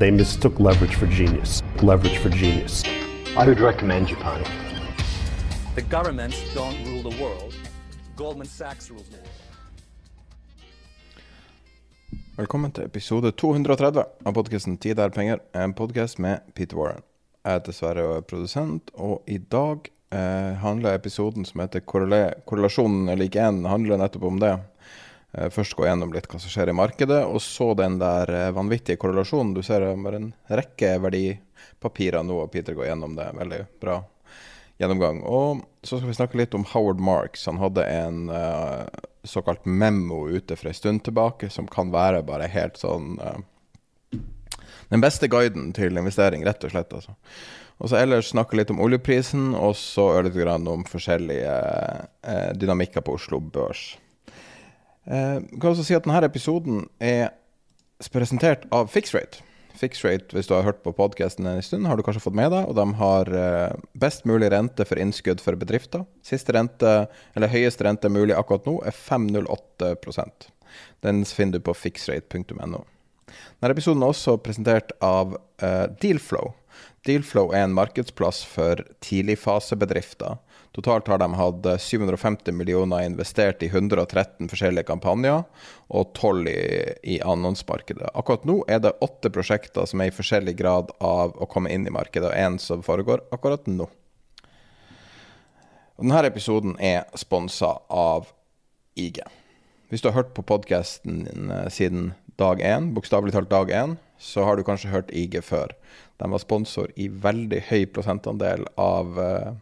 They mistook leverage for genius. Leverage for genius. I would recommend Japan. The governments don't rule the world. Goldman Sachs rules the world. Velkommen til episode 230 av podkasten 'Tid er penger', en podkast med Peter Warren. Jeg er dessverre produsent, og i dag eh, handler episoden som heter 'Korrelasjonen er lik én', handler nettopp om det. Eh, først gå gjennom litt hva som skjer i markedet, og så den der eh, vanvittige korrelasjonen. Du ser bare en rekke verdipapirer nå, og Peter går gjennom det. Veldig bra gjennomgang. Og så skal vi snakke litt om Howard Marks. Han hadde en uh, såkalt memo ute for en stund tilbake, som kan være bare helt sånn uh, Den beste guiden til investering, rett og slett. altså. Og så ellers snakke litt om oljeprisen, og så litt om forskjellige uh, dynamikker på Oslo Børs. Jeg kan også si at denne episoden er presentert av Fixrate. Fixrate, hvis du har hørt på podkasten en stund, har du kanskje fått med deg. Og de har best mulig rente for innskudd for bedrifter. Siste rente, eller høyeste rente mulig akkurat nå, er 5,08% Den finner du på fixrate.no. Denne episoden er også presentert av uh, Dealflow. Dealflow er en markedsplass for tidligfasebedrifter. Totalt har de hatt 750 millioner investert i 113 forskjellige kampanjer og 12 i, i annonsemarkedet. Akkurat nå er det åtte prosjekter som er i forskjellig grad av å komme inn i markedet, og én som foregår akkurat nå. Og denne episoden er sponsa av IG. Hvis du har hørt på podkasten siden dag én, bokstavelig talt dag én, så har du kanskje hørt IG før. De var sponsor i veldig høy prosentandel av uh,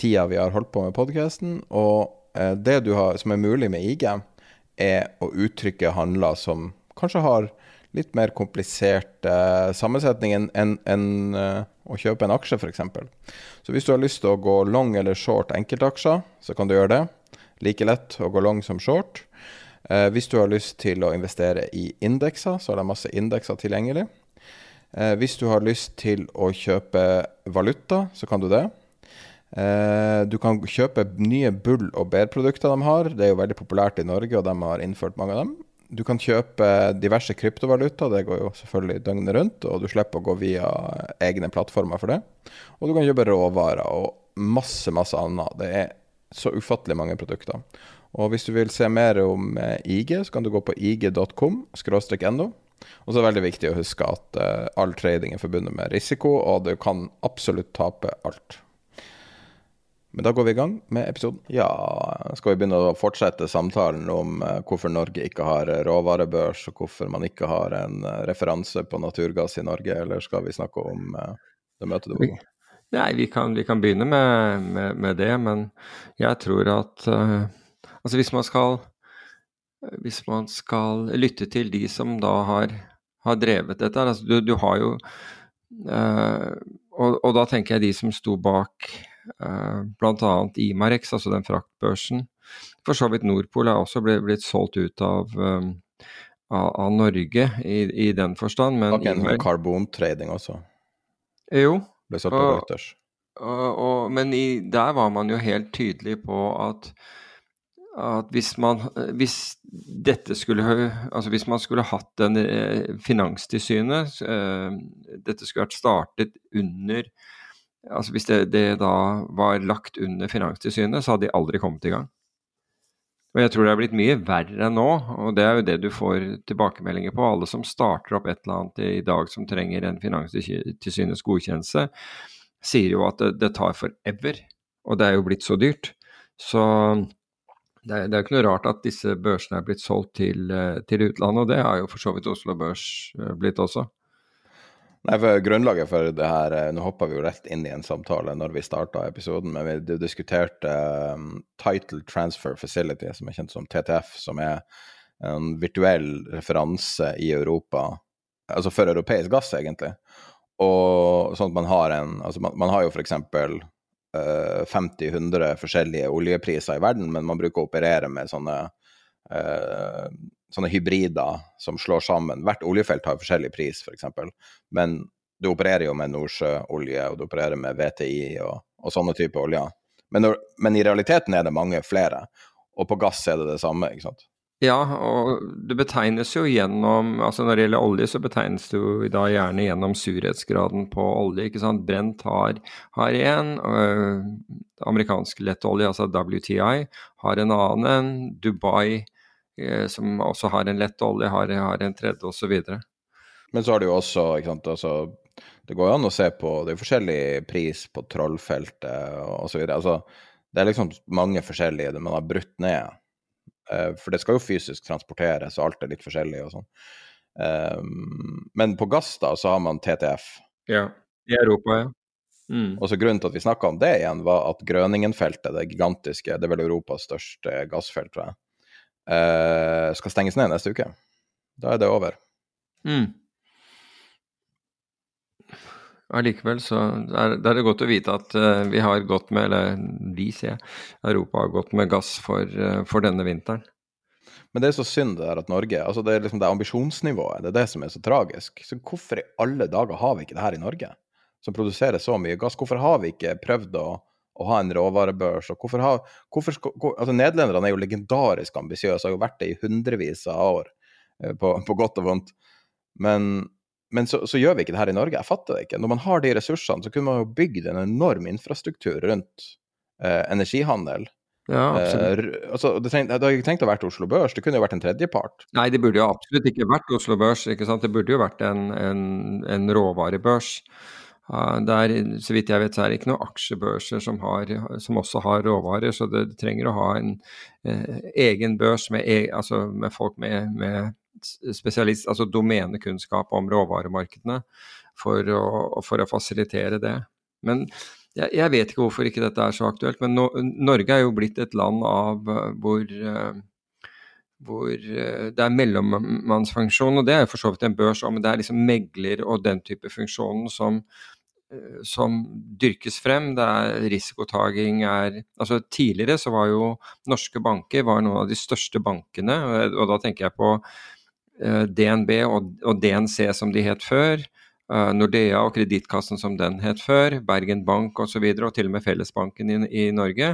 tida vi har holdt på med podkasten. Og uh, det har, som er mulig med IG, er å uttrykke handler som kanskje har litt mer komplisert eh, sammensetning enn en, en, å kjøpe en aksje, f.eks. Så hvis du har lyst til å gå long eller short enkeltaksjer, så kan du gjøre det. Like lett å gå long som short. Eh, hvis du har lyst til å investere i indekser, så er det masse indekser tilgjengelig. Eh, hvis du har lyst til å kjøpe valuta, så kan du det. Eh, du kan kjøpe nye bull- og bærprodukter de har. Det er jo veldig populært i Norge, og de har innført mange av dem. Du kan kjøpe diverse kryptovaluta, det går jo selvfølgelig døgnet rundt, og du slipper å gå via egne plattformer for det. Og du kan kjøpe råvarer og masse, masse annet. Det er så ufattelig mange produkter. Og hvis du vil se mer om eh, IG, så kan du gå på ig.com no. Og så er det veldig viktig å huske at uh, all trading er forbundet med risiko, og du kan absolutt tape alt. Men da går vi i gang med episoden. Ja, skal vi begynne å fortsette samtalen om uh, hvorfor Norge ikke har råvarebørs, og hvorfor man ikke har en uh, referanse på naturgass i Norge, eller skal vi snakke om det møtet du var på? Nei, vi kan, vi kan begynne med, med, med, det, men jeg tror at Altså hvis man skal hvis man skal lytte til de som da har, har drevet dette altså du, du har jo uh, og, og, da tenker jeg de som sto bak uh, bl.a. Imarex, altså den fraktbørsen. For så vidt Nordpol er også blitt, solgt ut av, um, av, av Norge i, i, den forstand. Men Bak en karbontrading også? Jo. Ble solgt av Reuters. men i, der var man jo helt tydelig på at at hvis man, hvis dette skulle, altså hvis man skulle hatt den eh, Finanstilsynet eh, Dette skulle vært startet under altså Hvis det, det, da var lagt under Finanstilsynet, så hadde de aldri kommet i gang. Og jeg tror det er blitt mye verre nå, og det er jo det du får tilbakemeldinger på. Alle som starter opp et eller annet i dag som trenger en finanstilsynets godkjennelse, sier jo at det, det tar forever. Og det er jo blitt så dyrt. Så det er, det er ikke noe rart at disse børsene er blitt solgt til, eh, til utlandet, og det har jo for så vidt Oslo Børs eh, blitt også. Nei, for Grunnlaget for det her eh, Nå hoppa vi jo rett inn i en samtale når vi starta episoden, men vi diskuterte um, Title Transfer Facility, som er kjent som TTF, som er en virtuell referanse i Europa, altså for europeisk gass, egentlig. Og sånn at man har en Altså, man, man har jo f.eks. Uh, 50-100 forskjellige oljepriser i verden, men man bruker å operere med sånne uh, sånne hybrider som slår sammen. Hvert oljefelt har forskjellig pris, f.eks. Men du opererer jo med nordsjøolje, og du opererer med VTI og, og sånne typer oljer. Men, men, i realiteten er det mange flere, og på gass er det det samme, ikke sant? Ja, og det betegnes jo gjennom altså Når det gjelder olje, så betegnes det jo da gjerne gjennom surhetsgraden på olje. ikke sant? Brent har, har en, øh, amerikansk lettolje, altså WTI, har en annen. Dubai som også har en lett olje, har, har en tredje osv. Men så har du jo også ikke sant, altså, Det går jo an å se på Det er forskjellig pris på trollfeltet osv. Altså, det er liksom mange forskjellige man har brutt ned. Uh, for det skal jo fysisk transporteres, og alt er litt forskjellig og sånn. Um, men på gass da, så har man TTF. Ja, i Europa, ja. Mm. Og så Grunnen til at vi snakka om det igjen, var at Grøningen-feltet, det gigantiske, det er vel Europas største gassfelt, tror jeg skal stenges ned neste uke. Da er det over. Mm. Allikevel så er, det er det godt å vite at uh, vi har gått med, eller vi, sier Europa har gått med gass for, uh, for, denne vinteren. Men det er så synd det der at Norge altså Det er liksom det ambisjonsnivået, det er det som er så tragisk. Så hvorfor i alle dager har vi ikke det her i Norge, som produserer så mye gass? Hvorfor har vi ikke prøvd å å ha en råvarebørs. og hvorfor ha, hvorfor, altså Nederlenderne er jo legendarisk ambisiøse, har jo vært det i hundrevis av år, eh, på, på godt og vondt. Men, men så, så, gjør vi ikke det her i Norge. Jeg fatter det ikke. Når man har de ressursene, så kunne man jo bygd en enorm infrastruktur rundt eh, energihandel. Ja, absolutt. Eh, altså, det, treng, det hadde ikke tenkt å være Oslo Børs, det kunne jo vært en tredjepart. Nei, det burde jo absolutt ikke vært Oslo Børs. ikke sant? Det burde jo vært en, en, en råvarebørs. Der, så vidt jeg vet, så er det ikke noen aksjebørser som, har, som også har råvarer, så det, trenger å ha en eh, egen børs med, e, altså med folk med, med, spesialist, altså domenekunnskap om råvaremarkedene for å, for å fasilitere det. Men jeg, jeg, vet ikke hvorfor ikke dette er så aktuelt, men no, Norge er jo blitt et land av hvor uh, hvor eh, det er mellommannsfunksjon, og det er for så vidt en børs men det er liksom megler og den type funksjonen som, eh, som dyrkes frem. Det er risikotaking er Altså tidligere så var jo norske banker var noen av de største bankene, og, da tenker jeg på eh, DNB og DNC som de het før. Nordea og Kredittkassen som den het før, Bergen Bank osv., og, så videre, og til og med Fellesbanken i, i Norge,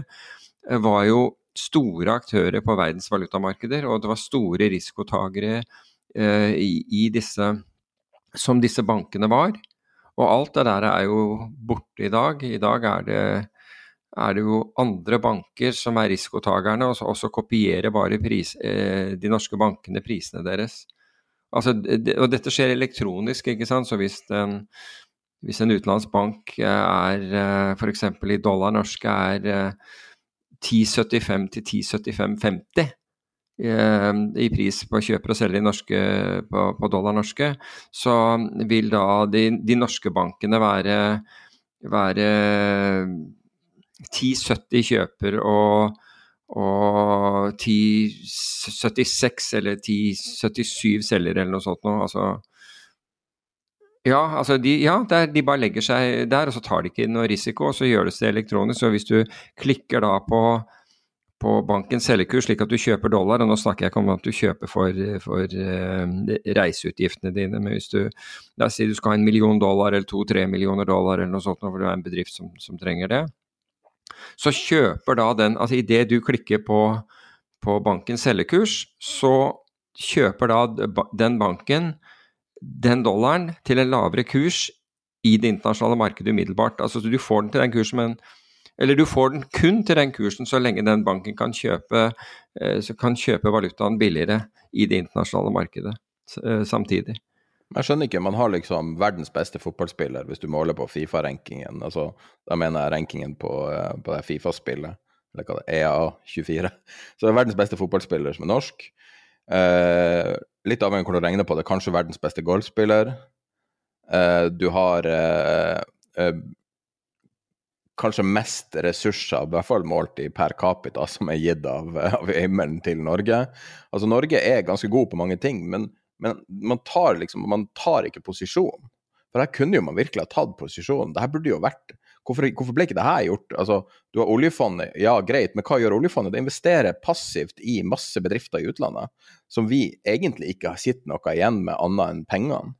var jo store aktører på verdens valutamarkeder, og det var store risikotagere eh, i, i disse, som disse bankene var. Og alt det der er jo borte i dag. I dag er det, er det jo andre banker som er risikotagerne, og så, kopierer bare pris, eh, de norske bankene prisene deres. Altså, det, og dette skjer elektronisk, ikke sant. Så hvis en, hvis en utenlandsk bank er eh, f.eks. i dollar norske er eh, 10,75 til 10,75,50 eh, i pris på kjøper og selger norske, på, på, dollar norske, så vil da de, de norske bankene være, være 10,70 kjøper og, og 10,76 eller 10,77 selger eller noe sånt noe. Altså, ja, altså de, ja der, de bare legger seg der, og så tar de ikke noe risiko, og så gjøres det elektronisk. Så hvis du klikker da på, på bankens selgekurs slik at du kjøper dollar, og nå snakker jeg ikke om at du kjøper for, for uh, reiseutgiftene dine, men hvis du la oss si du skal ha en million dollar eller to-tre millioner dollar eller noe sånt, for du er en bedrift som, som trenger det, så kjøper da den Altså idet du klikker på, på bankens selgekurs, så kjøper da den banken den dollaren til en lavere kurs i det internasjonale markedet umiddelbart. Altså Du får den til den kursen, men Eller du får den kun til den kursen så lenge den banken kan kjøpe, kan kjøpe valutaen billigere i det internasjonale markedet samtidig. Jeg skjønner ikke, man har liksom verdens beste fotballspiller hvis du måler på Fifa-rankingen. Altså, da mener jeg rankingen på, på det Fifa-spillet, eller hva det er, EA24. Så det er verdens beste fotballspiller som er norsk. Eh, litt avhengig av hvordan du regner på det, kanskje verdens beste golfspiller. Eh, du har eh kanskje mest ressurser, i hvert fall målt i per capita, som er gitt av, av himmelen til Norge. Altså Norge er ganske god på mange ting, men men man tar liksom, man tar ikke posisjon. For her kunne jo man virkelig ha tatt posisjon. Det her burde jo vært Hvorfor, hvorfor ble ikke det her gjort? Altså, du har oljefondet, ja greit, men hva gjør oljefondet? Det investerer passivt i masse bedrifter i utlandet som vi egentlig ikke har sett noe igjen med annet enn pengene.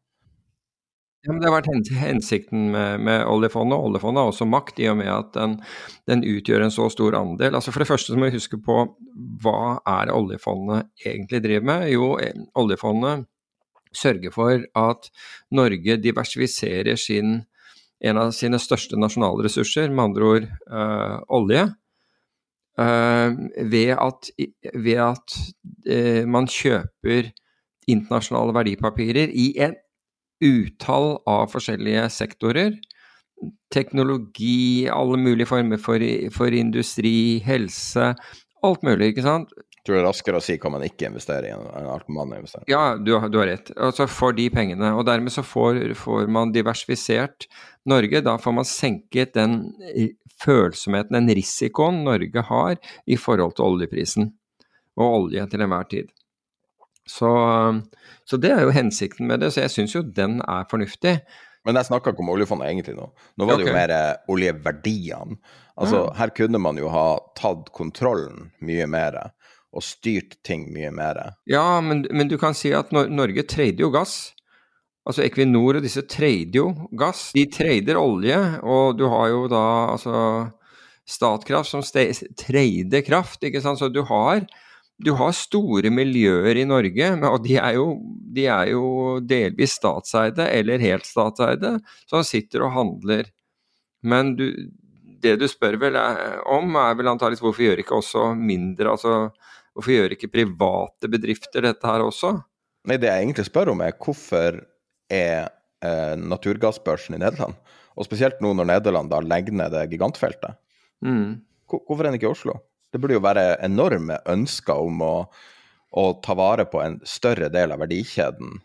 Ja, det har vært hensikten med, med, oljefondet. Oljefondet har også makt i og med at den, den, utgjør en så stor andel. Altså For det første må vi huske på hva er oljefondet egentlig driver med? Jo, eh, oljefondet sørger for at Norge diversifiserer sin, en av sine største nasjonale ressurser, med andre ord øh, olje, ved at, ved at øh, man kjøper internasjonale verdipapirer i en utall av forskjellige sektorer. Teknologi, alle mulige former for, for industri, helse, alt mulig, ikke sant tror det er raskere å si hva man ikke investerer i, enn alt man investerer Ja, du, du, har rett. Altså for de pengene. Og dermed så får, får, man diversifisert Norge. Da får man senket den følsomheten, den risikoen Norge har i forhold til oljeprisen og olje til enhver tid. Så, så det er jo hensikten med det. Så jeg syns jo den er fornuftig. Men jeg snakka ikke om oljefondet egentlig nå. Nå var det okay. jo mer eh, oljeverdiene. Altså, mm. Her kunne man jo ha tatt kontrollen mye mer og styrt ting mye mer. Ja, men, men, du kan si at Norge trader jo gass. Altså Equinor og disse trader jo gass. De trader olje, og du har jo da altså Statkraft som trader kraft, ikke sant. Så du har, du har store miljøer i Norge, og de er, jo, de er jo delvis statseide eller helt statseide, som sitter og handler. Men du, det du spør vel er, om, er vel antakelig hvorfor gjør ikke også mindre altså Hvorfor gjør ikke private bedrifter dette her også? Nei, Det jeg egentlig spør om, er hvorfor er eh, naturgassbørsen i Nederland, og spesielt nå når Nederland da legger ned det gigantfeltet, mm. hvorfor er den ikke i Oslo? Det burde jo være enorme ønsker om å, å ta vare på en større del av verdikjeden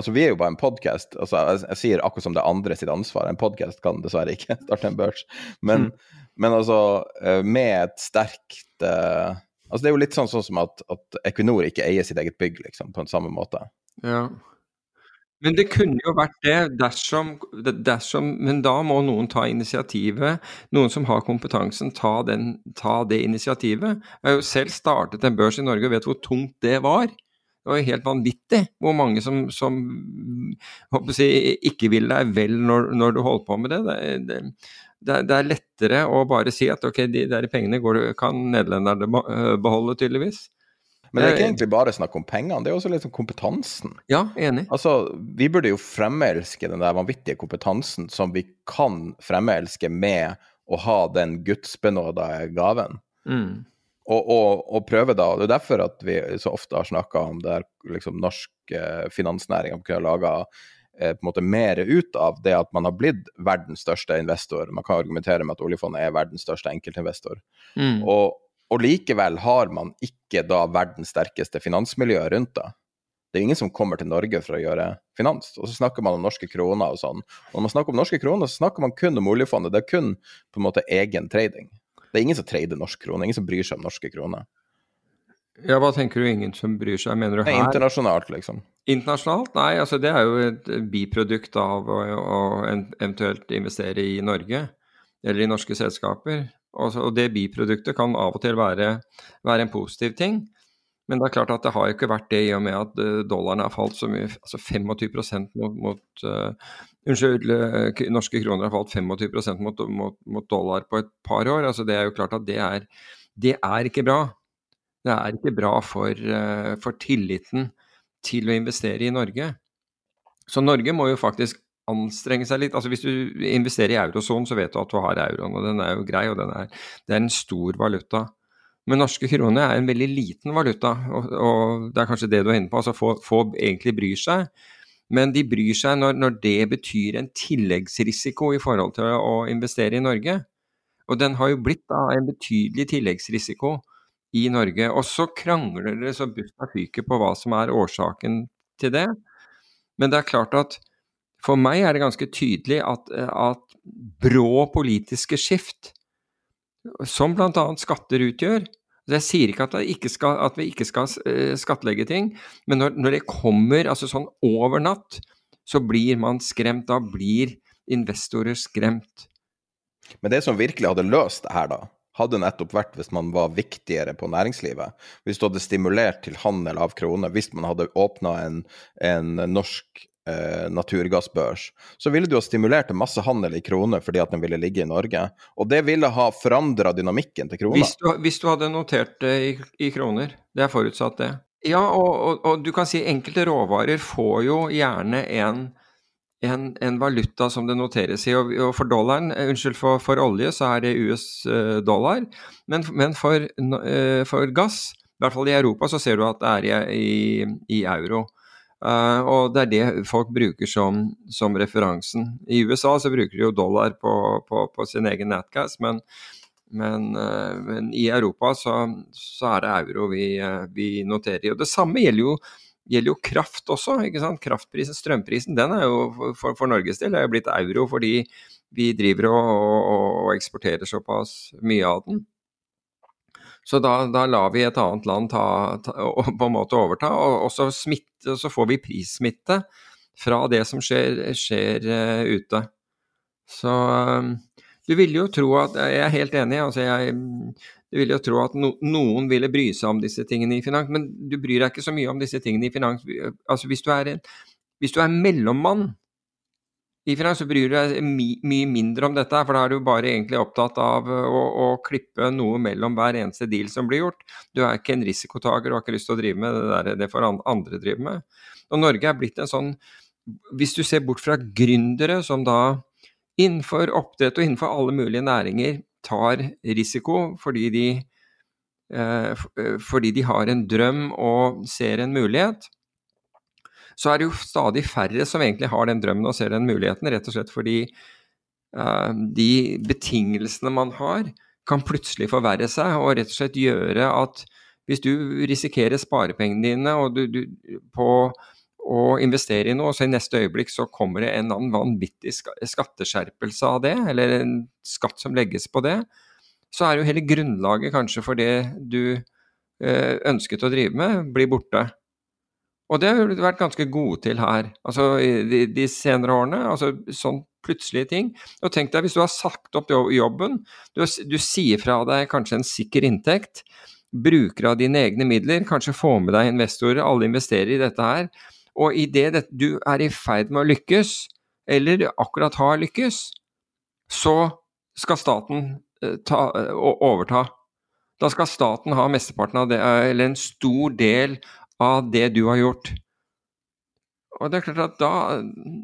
Altså, vi er jo bare en podkast. Altså, jeg, jeg, sier akkurat som det andre sitt ansvar. En podkast kan dessverre ikke starte en børs. Men, mm. men altså, eh, med et sterkt uh, Altså, det er jo litt sånn, sånn som at, at, Equinor ikke eier sitt eget bygg, liksom, på en samme måte. Ja. Men det kunne jo vært det dersom, dersom, Men da må noen ta initiativet. Noen som har kompetansen, ta, den, ta det initiativet. Jeg har jo selv startet en børs i Norge og vet hvor tungt det var. Det var jo helt vanvittig hvor mange som, som jeg, ikke vil deg vel når, når, du holder på med det. det, det det, det, er lettere å bare si at ok, de der pengene går, kan nederlenderne eh, beholde, tydeligvis. Men det er ikke egentlig bare snakk om pengene, det er også litt om kompetansen. Ja, enig. Altså, Vi burde jo fremelske den der vanvittige kompetansen som vi kan fremelske med å ha den gudsbenåda gaven. Mm. Og, og, og, prøve da, Det er derfor at vi så ofte har snakka om det liksom norsk eh, finansnæring kunne laga Eh, på en måte mer ut av det at man har blitt verdens største investor. Man kan argumentere med at oljefondet er verdens største enkeltinvestor. Mm. Og, og, likevel har man ikke da verdens sterkeste finansmiljø rundt det. Det er ingen som kommer til Norge for å gjøre finans. Og så snakker man om norske kroner og sånn. Og når man snakker om norske kroner, så snakker man kun om oljefondet. Det er kun på en måte egen trading. Det er ingen som trader norsk krone, ingen som bryr seg om norske kroner. Ja, Hva tenker du ingen som bryr seg? Mener du her? Internasjonalt, liksom. Internasjonalt? Nei, altså det er jo et biprodukt av å, å eventuelt investere i Norge, eller i norske selskaper. Og, og det biproduktet kan av og til være, være, en positiv ting. Men det er klart at det har jo ikke vært det i og med at uh, dollaren har falt så mye, altså 25 mot, mot uh, Unnskyld, uh, norske kroner har falt 25% mot, mot, mot, dollar på et par år. altså Det er jo klart at det er, det er ikke bra. Det er ikke bra for, for tilliten til å investere i Norge. Så Norge må jo faktisk anstrenge seg litt. Altså Hvis du investerer i eurosonen, så vet du at du har euroen, og den er jo grei, og den er, det er en stor valuta. Men norske kroner er en veldig liten valuta, og, og det er kanskje det du er inne på. altså Få, få egentlig bryr seg. Men de bryr seg når, når, det betyr en tilleggsrisiko i forhold til å investere i Norge. Og den har jo blitt da en betydelig tilleggsrisiko i Norge. Og så krangler dere så busta fyker på hva som er årsaken til det. Men det er klart at for meg er det ganske tydelig at, at brå politiske skift, som bl.a. skatter utgjør Jeg sier ikke at, ikke skal, at vi ikke skal uh, skattlegge ting, men når, når, det kommer altså sånn over natt, så blir man skremt. Da blir investorer skremt. Men det som virkelig hadde løst det her, da, hadde nettopp vært hvis man var viktigere på næringslivet. Hvis du hadde stimulert til handel av kroner, hvis man hadde åpna en, en, norsk eh, naturgassbørs, så ville du ha stimulert til masse handel i kroner fordi at den ville ligge i Norge. Og det ville ha forandra dynamikken til kroner. Hvis du, hvis du, hadde notert det i, i kroner, det er forutsatt det. Ja, og, og, og, du kan si enkelte råvarer får jo gjerne en en, en, valuta som det noteres i. Og, og for dollaren, eh, unnskyld, for, for, olje så er det US-dollar. Men, men for, uh, for, gass, i hvert fall i Europa, så ser du at det er i, i euro. Uh, og det er det folk bruker som, som, referansen. I USA så bruker de jo dollar på, på, på sin egen natgas, men, men, uh, men, i Europa så, så, er det euro vi, vi noterer i. Og det samme gjelder jo gjelder jo kraft også. ikke sant? Kraftprisen, strømprisen, den er jo for, for Norges del er jo blitt euro fordi vi driver og, og, og, eksporterer såpass mye av den. Så da, da lar vi et annet land ta, ta, på en måte overta, og, og så, smitte, så, får vi prissmitte fra det som skjer, skjer uh, ute. Så um, du ville jo tro at Jeg er helt enig. altså jeg du vil jo tro at no, noen ville bry seg om disse tingene i finans, men du bryr deg ikke så mye om disse tingene i finans. Altså hvis du er, en, hvis du er mellommann i finans, så bryr du deg my, mye mindre om dette, for da er du bare egentlig opptatt av å, å, klippe noe mellom hver eneste deal som blir gjort. Du er ikke en risikotaker og har ikke lyst til å drive med det der, det får andre drive med. Og Norge er blitt en sånn Hvis du ser bort fra gründere som da innenfor oppdrett og innenfor alle mulige næringer tar risiko fordi de, eh, eh, fordi de har en drøm og ser en mulighet, så er det jo stadig færre som egentlig har den drømmen og ser den muligheten, rett og slett fordi eh, de betingelsene man har, kan plutselig forverre seg og rett og slett gjøre at hvis du risikerer sparepengene dine du, du, på å investere i noe, så i neste øyeblikk så kommer det en annen vanvittig skatteskjerpelse av det, eller en skatt som legges på det, så er jo hele grunnlaget kanskje for det du eh, ønsket å drive med, blir borte. Og det har vi vært ganske gode til her, altså de, de senere årene. altså sånn plutselige ting. Og tenk deg hvis du har sagt opp jobben, du, du sier fra deg kanskje en sikker inntekt, bruker av dine egne midler, kanskje får med deg investorer, alle investerer i dette her. Og idet du er i ferd med å lykkes, eller akkurat har lykkes, så skal staten eh, ta, eh, overta. Da skal staten ha mesteparten av det, eh, eller en stor del av det du har gjort. Og det er klart at da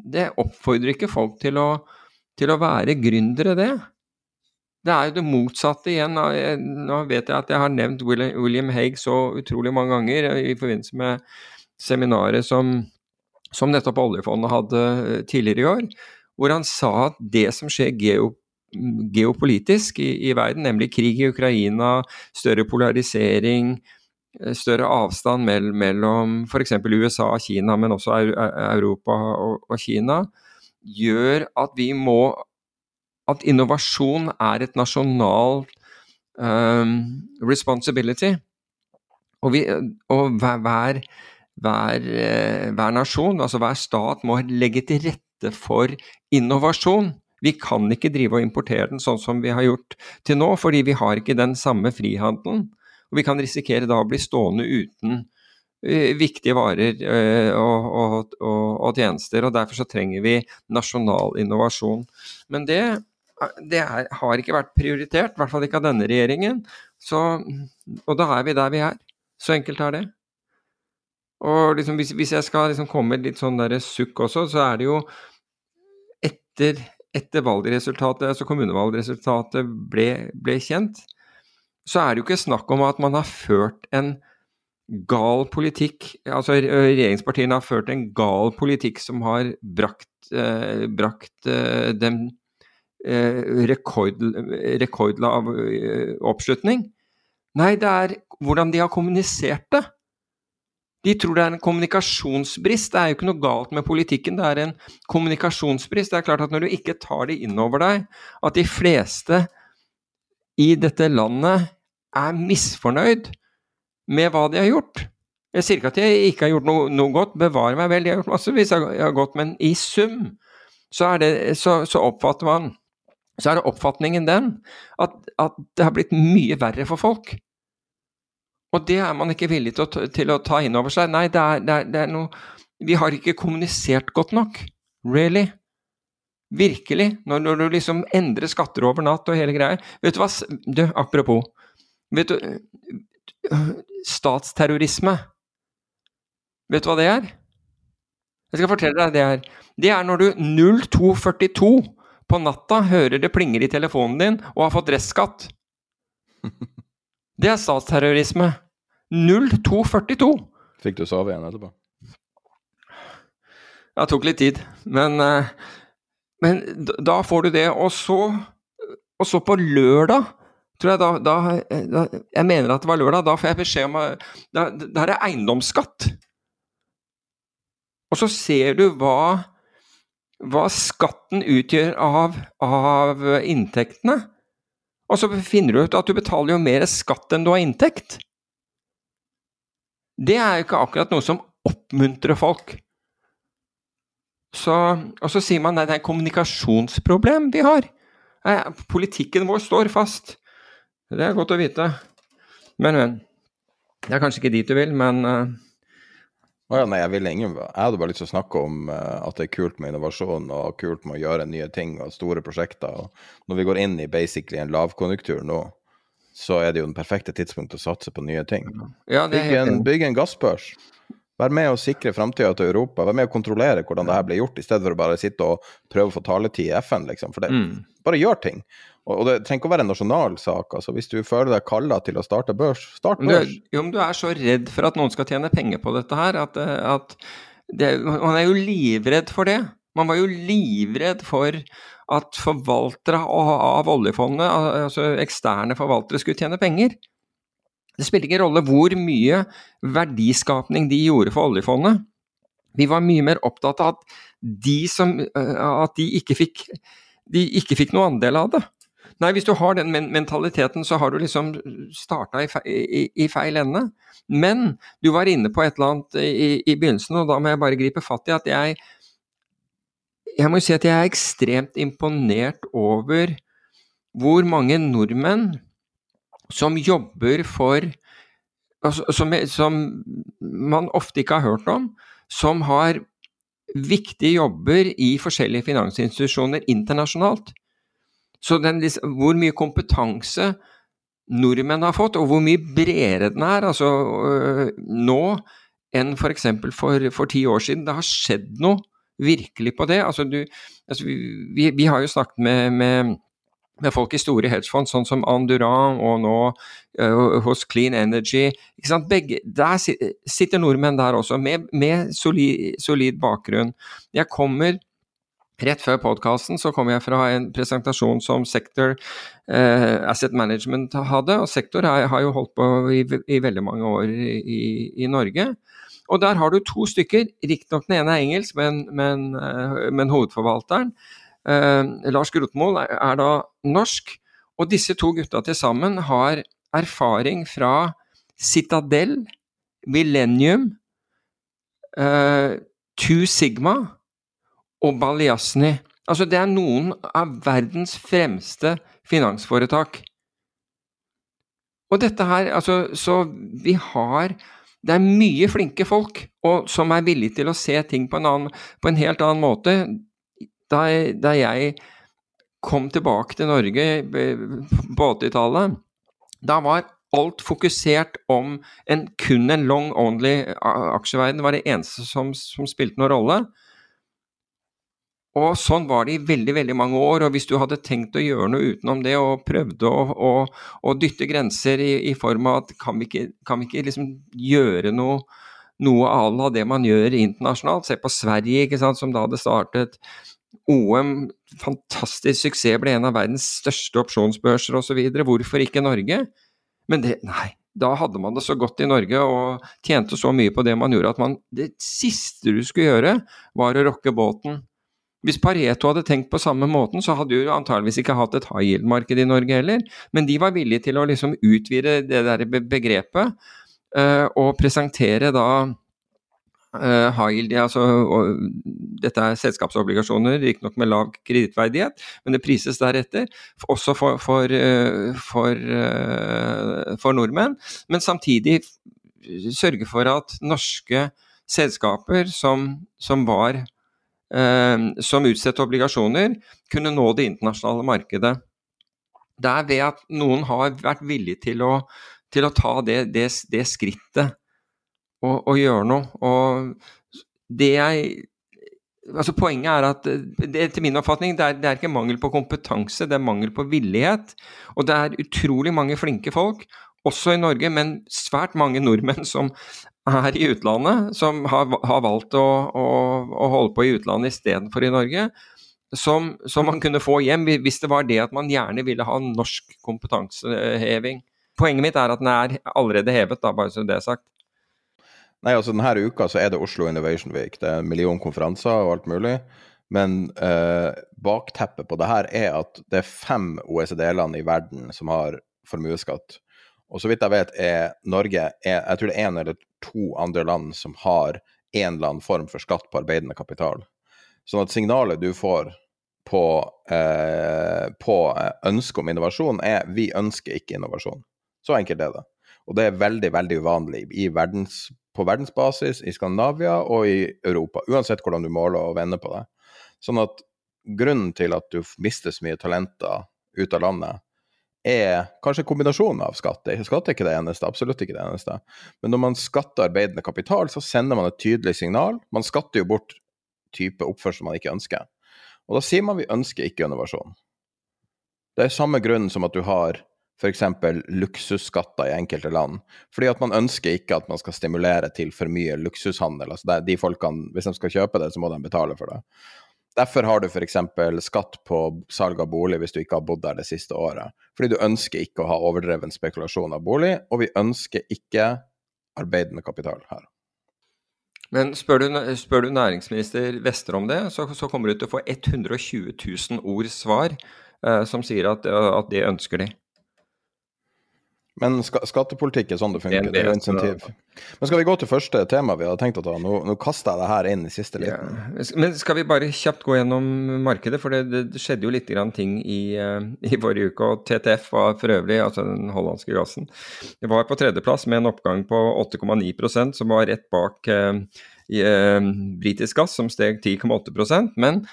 Det oppfordrer ikke folk til å, til å være gründere, det. Det er jo det motsatte igjen. Nå vet jeg at jeg har nevnt William Hague så utrolig mange ganger i forbindelse med seminaret som, som nettopp oljefondet hadde eh, tidligere i år, hvor han sa at det som skjer geopolitisk geopolitisk i, i, verden, nemlig krig i Ukraina, større polarisering, eh, større avstand mell, mellom f.eks. USA og Kina, men også Europa og, og Kina, gjør at vi må At innovasjon er et nasjonalt um, responsibility. Og, vi, og hver, hver hver, eh, hver, nasjon, altså hver stat, må legge til rette for innovasjon. Vi kan ikke drive og importere den sånn som vi har gjort til nå, fordi vi har ikke den samme frihandelen. Og vi kan risikere da å bli stående uten uh, viktige varer uh, og, og, og, og, tjenester. og Derfor så trenger vi nasjonal innovasjon. Men det, det er, har ikke vært prioritert, i hvert fall ikke av denne regjeringen. Så, og da er vi der vi er. Så enkelt er det. Og liksom, hvis, hvis, jeg skal liksom komme med litt sånn der sukk også, så er det jo etter, etter valgresultatet, altså kommunevalgresultatet ble, ble kjent, så er det jo ikke snakk om at man har ført en gal politikk Altså regjeringspartiene har ført en gal politikk som har brakt, eh, brakt eh, dem eh, rekord, rekordlav eh, oppslutning. Nei, det er hvordan de har kommunisert det. De tror det er en kommunikasjonsbrist. Det er jo ikke noe galt med politikken, det er en kommunikasjonsbrist. Det er klart at når du ikke tar det inn over deg at de fleste i dette landet er misfornøyd med hva de har gjort. Jeg sier ikke at jeg ikke har gjort noe, noe godt, bevare meg vel, de har gjort massevis av godt, men i sum så, det, så, så, oppfatter man Så er det oppfatningen den at, at, det har blitt mye verre for folk. Og det er man ikke villig til å, til å ta inn over seg. Nei, det er, det, er, det er, noe Vi har ikke kommunisert godt nok. Really. Virkelig. Når, når, du liksom endrer skatter over natt og hele greia. Vet du hva Du, apropos. Vet du Statsterrorisme. Vet du hva det er? Jeg skal fortelle deg det er. Det er når du 0242 på natta hører det plinger i telefonen din og har fått restskatt. Det er statsterrorisme. 0242. Fikk du sove igjen etterpå? Det tok litt tid, men, eh, men da får du det. Og så, og så på lørdag tror jeg da, da, da, Jeg mener at det var lørdag. Da får jeg beskjed om at det er eiendomsskatt. Og så ser du hva, hva skatten utgjør av, av, inntektene. Og så finner du ut at du betaler jo mer skatt enn du har inntekt. Det er jo ikke akkurat noe som oppmuntrer folk. Så, og så sier man nei, det er et kommunikasjonsproblem vi har. Politikken vår står fast. Det er godt å vite. Men, men. Det er kanskje ikke dit du vil, men uh... oh, ja, Nei, jeg vil ingen Jeg hadde bare lyst til å snakke om uh, at det er kult med innovasjon og kult med å gjøre nye ting og store prosjekter. Og når vi går inn i basically en lavkonjunktur nå, så er det jo den perfekte tidspunkt å satse på nye ting. Ja, bygg, en, bygg en gassbørs. Vær med å sikre framtida til Europa. Vær med å kontrollere hvordan det her blir gjort, i stedet for å bare sitte og prøve å få taletid i FN, liksom. For det, mm. bare gjør ting. Og, det trenger ikke å være en nasjonal sak. altså Hvis du føler deg kalla til å starte børs, start børs. Du, jo, men du er så redd for at noen skal tjene penger på dette her, at, eh, at det, Man er jo livredd for det. Man var jo livredd for at forvaltere av oljefondet, altså eksterne forvaltere, skulle tjene penger. Det spilte ikke rolle hvor mye verdiskapning de gjorde for oljefondet. Vi var mye mer opptatt av at de, som, eh, at de ikke fikk de ikke fikk noe andel av det. Nei, hvis du har den mentaliteten, så har du liksom starta i, i, i, feil ende. Men du var inne på et eller annet i, i, begynnelsen, og da må jeg bare gripe fatt i at jeg Jeg må jo si at jeg er ekstremt imponert over hvor mange nordmenn som jobber for altså, som, som man ofte ikke har hørt om, som har viktige jobber i forskjellige finansinstitusjoner internasjonalt. Så den, hvor mye kompetanse nordmenn har fått, og hvor mye bredere den er altså øh, nå enn f.eks. For, for, ti år siden. Det har skjedd noe virkelig på det. Altså, du, altså vi, vi, har jo snakket med, med, med folk i store hedgefond, sånn som Anduran og nå uh, hos Clean Energy. Begge, der sitter nordmenn der også, med, med solid, solid bakgrunn. Jeg kommer Rett før podkasten så kom jeg fra en presentasjon som Sector eh, Asset Management hadde. og Sector har, har jo holdt på i, i, veldig mange år i, i, Norge. Og der har du to stykker. Riktignok den ene er engelsk, men, men, eh, men hovedforvalteren, eh, Lars Grotmol, er, er, da norsk. Og disse to gutta til sammen har erfaring fra Citadel, Millennium, eh, Two Sigma og Baljasny. Altså, det er noen av verdens fremste finansforetak. Og dette her, altså Så vi har Det er mye flinke folk og, som er villige til å se ting på en, annen, på en helt annen måte. Da, da, jeg kom tilbake til Norge på 80-tallet, da var alt fokusert om en, kun en long only aksjeverden. Det var det eneste som, som spilte noen rolle. Og sånn var det i veldig veldig mange år. og Hvis du hadde tenkt å gjøre noe utenom det, og prøvde å, å, å dytte grenser i, i, form av at kan vi ikke, kan vi ikke liksom gjøre noe, noe à det man gjør internasjonalt? Se på Sverige, ikke sant, som da hadde startet OM. Fantastisk suksess, ble en av verdens største opsjonsbørser osv. Hvorfor ikke Norge? Men det, nei, da hadde man det så godt i Norge og tjente så mye på det man gjorde at man Det siste du skulle gjøre, var å rokke båten. Hvis Pareto hadde tenkt på samme måten, så hadde du antageligvis ikke hatt et high yield-marked i Norge heller. Men de var villige til å liksom utvide det der begrepet uh, og presentere da uh, high yield altså, Dette er selskapsobligasjoner, riktignok med lav kredittverdighet, men det prises deretter. Også for, for, uh, for, for nordmenn. Men samtidig sørge for at norske selskaper som, som var eh, som utstedte obligasjoner, kunne nå det internasjonale markedet. Det er ved at noen har vært villig til å, til å ta det, det, det skrittet og, og, gjøre noe. Og det jeg Altså Poenget er at det, etter min oppfatning det er, det er ikke mangel på kompetanse, det er mangel på villighet. Og det er utrolig mange flinke folk, også i Norge, men svært mange nordmenn som her i utlandet, som har, har valgt å, å, å, holde på i utlandet istedenfor i Norge, som, som, man kunne få hjem hvis det var det at man gjerne ville ha norsk kompetanseheving. Poenget mitt er at den er allerede hevet, da, bare så det er sagt. Nei, altså Denne uka så er det Oslo Innovation Week. Det er en million konferanser og alt mulig. Men eh, bakteppet på det her er at det er fem OECD-land i verden som har formuesskatt. Og så vidt jeg vet, er Norge er, Jeg tror det er én eller to andre land som har en eller annen form for skatt på arbeidende kapital. Sånn at signalet du får på, eh, på ønsket om innovasjon, er vi ønsker ikke innovasjon. Så enkelt er det. Og det er veldig, veldig uvanlig verdens, på verdensbasis, i Skandinavia og i Europa. Uansett hvordan du måler og vender på det. Sånn at grunnen til at du mister så mye talenter ut av landet, er kanskje kombinasjonen av skatt. Skatt er ikke det eneste, absolutt ikke det eneste. Men når man skatter arbeidende kapital, så sender man et tydelig signal. Man skatter jo bort type oppførsel man ikke ønsker. Og da sier man vi ønsker ikke innovasjon. Det er samme grunn som at du har f.eks. luksusskatter i enkelte land. Fordi at man ønsker ikke at man skal stimulere til for mye luksushandel. Altså de folkene, Hvis de skal kjøpe det, så må de betale for det. Derfor har du f.eks. skatt på salg av bolig hvis du ikke har bodd der det siste året. Fordi du ønsker ikke å ha overdreven spekulasjon av bolig, og vi ønsker ikke arbeidende kapital her. Men spør du, spør du næringsminister Wester om det, så, så, kommer du til å få 120 000 ord svar eh, som sier at, at det ønsker de. Men skattepolitikk er sånn det funker. Det er insentiv. Men skal vi gå til første tema vi hadde tenkt å ta? Nå, nå kaster jeg det her inn i siste liten. Ja. Men skal vi bare kjapt gå gjennom markedet? For det, det skjedde jo litt ting i, uh, i, forrige uke. Og TTF var for øvrig, altså den hollandske gassen, det var på tredjeplass med en oppgang på 8,9% som var rett bak uh, uh, britisk gass, som steg 10,8% Men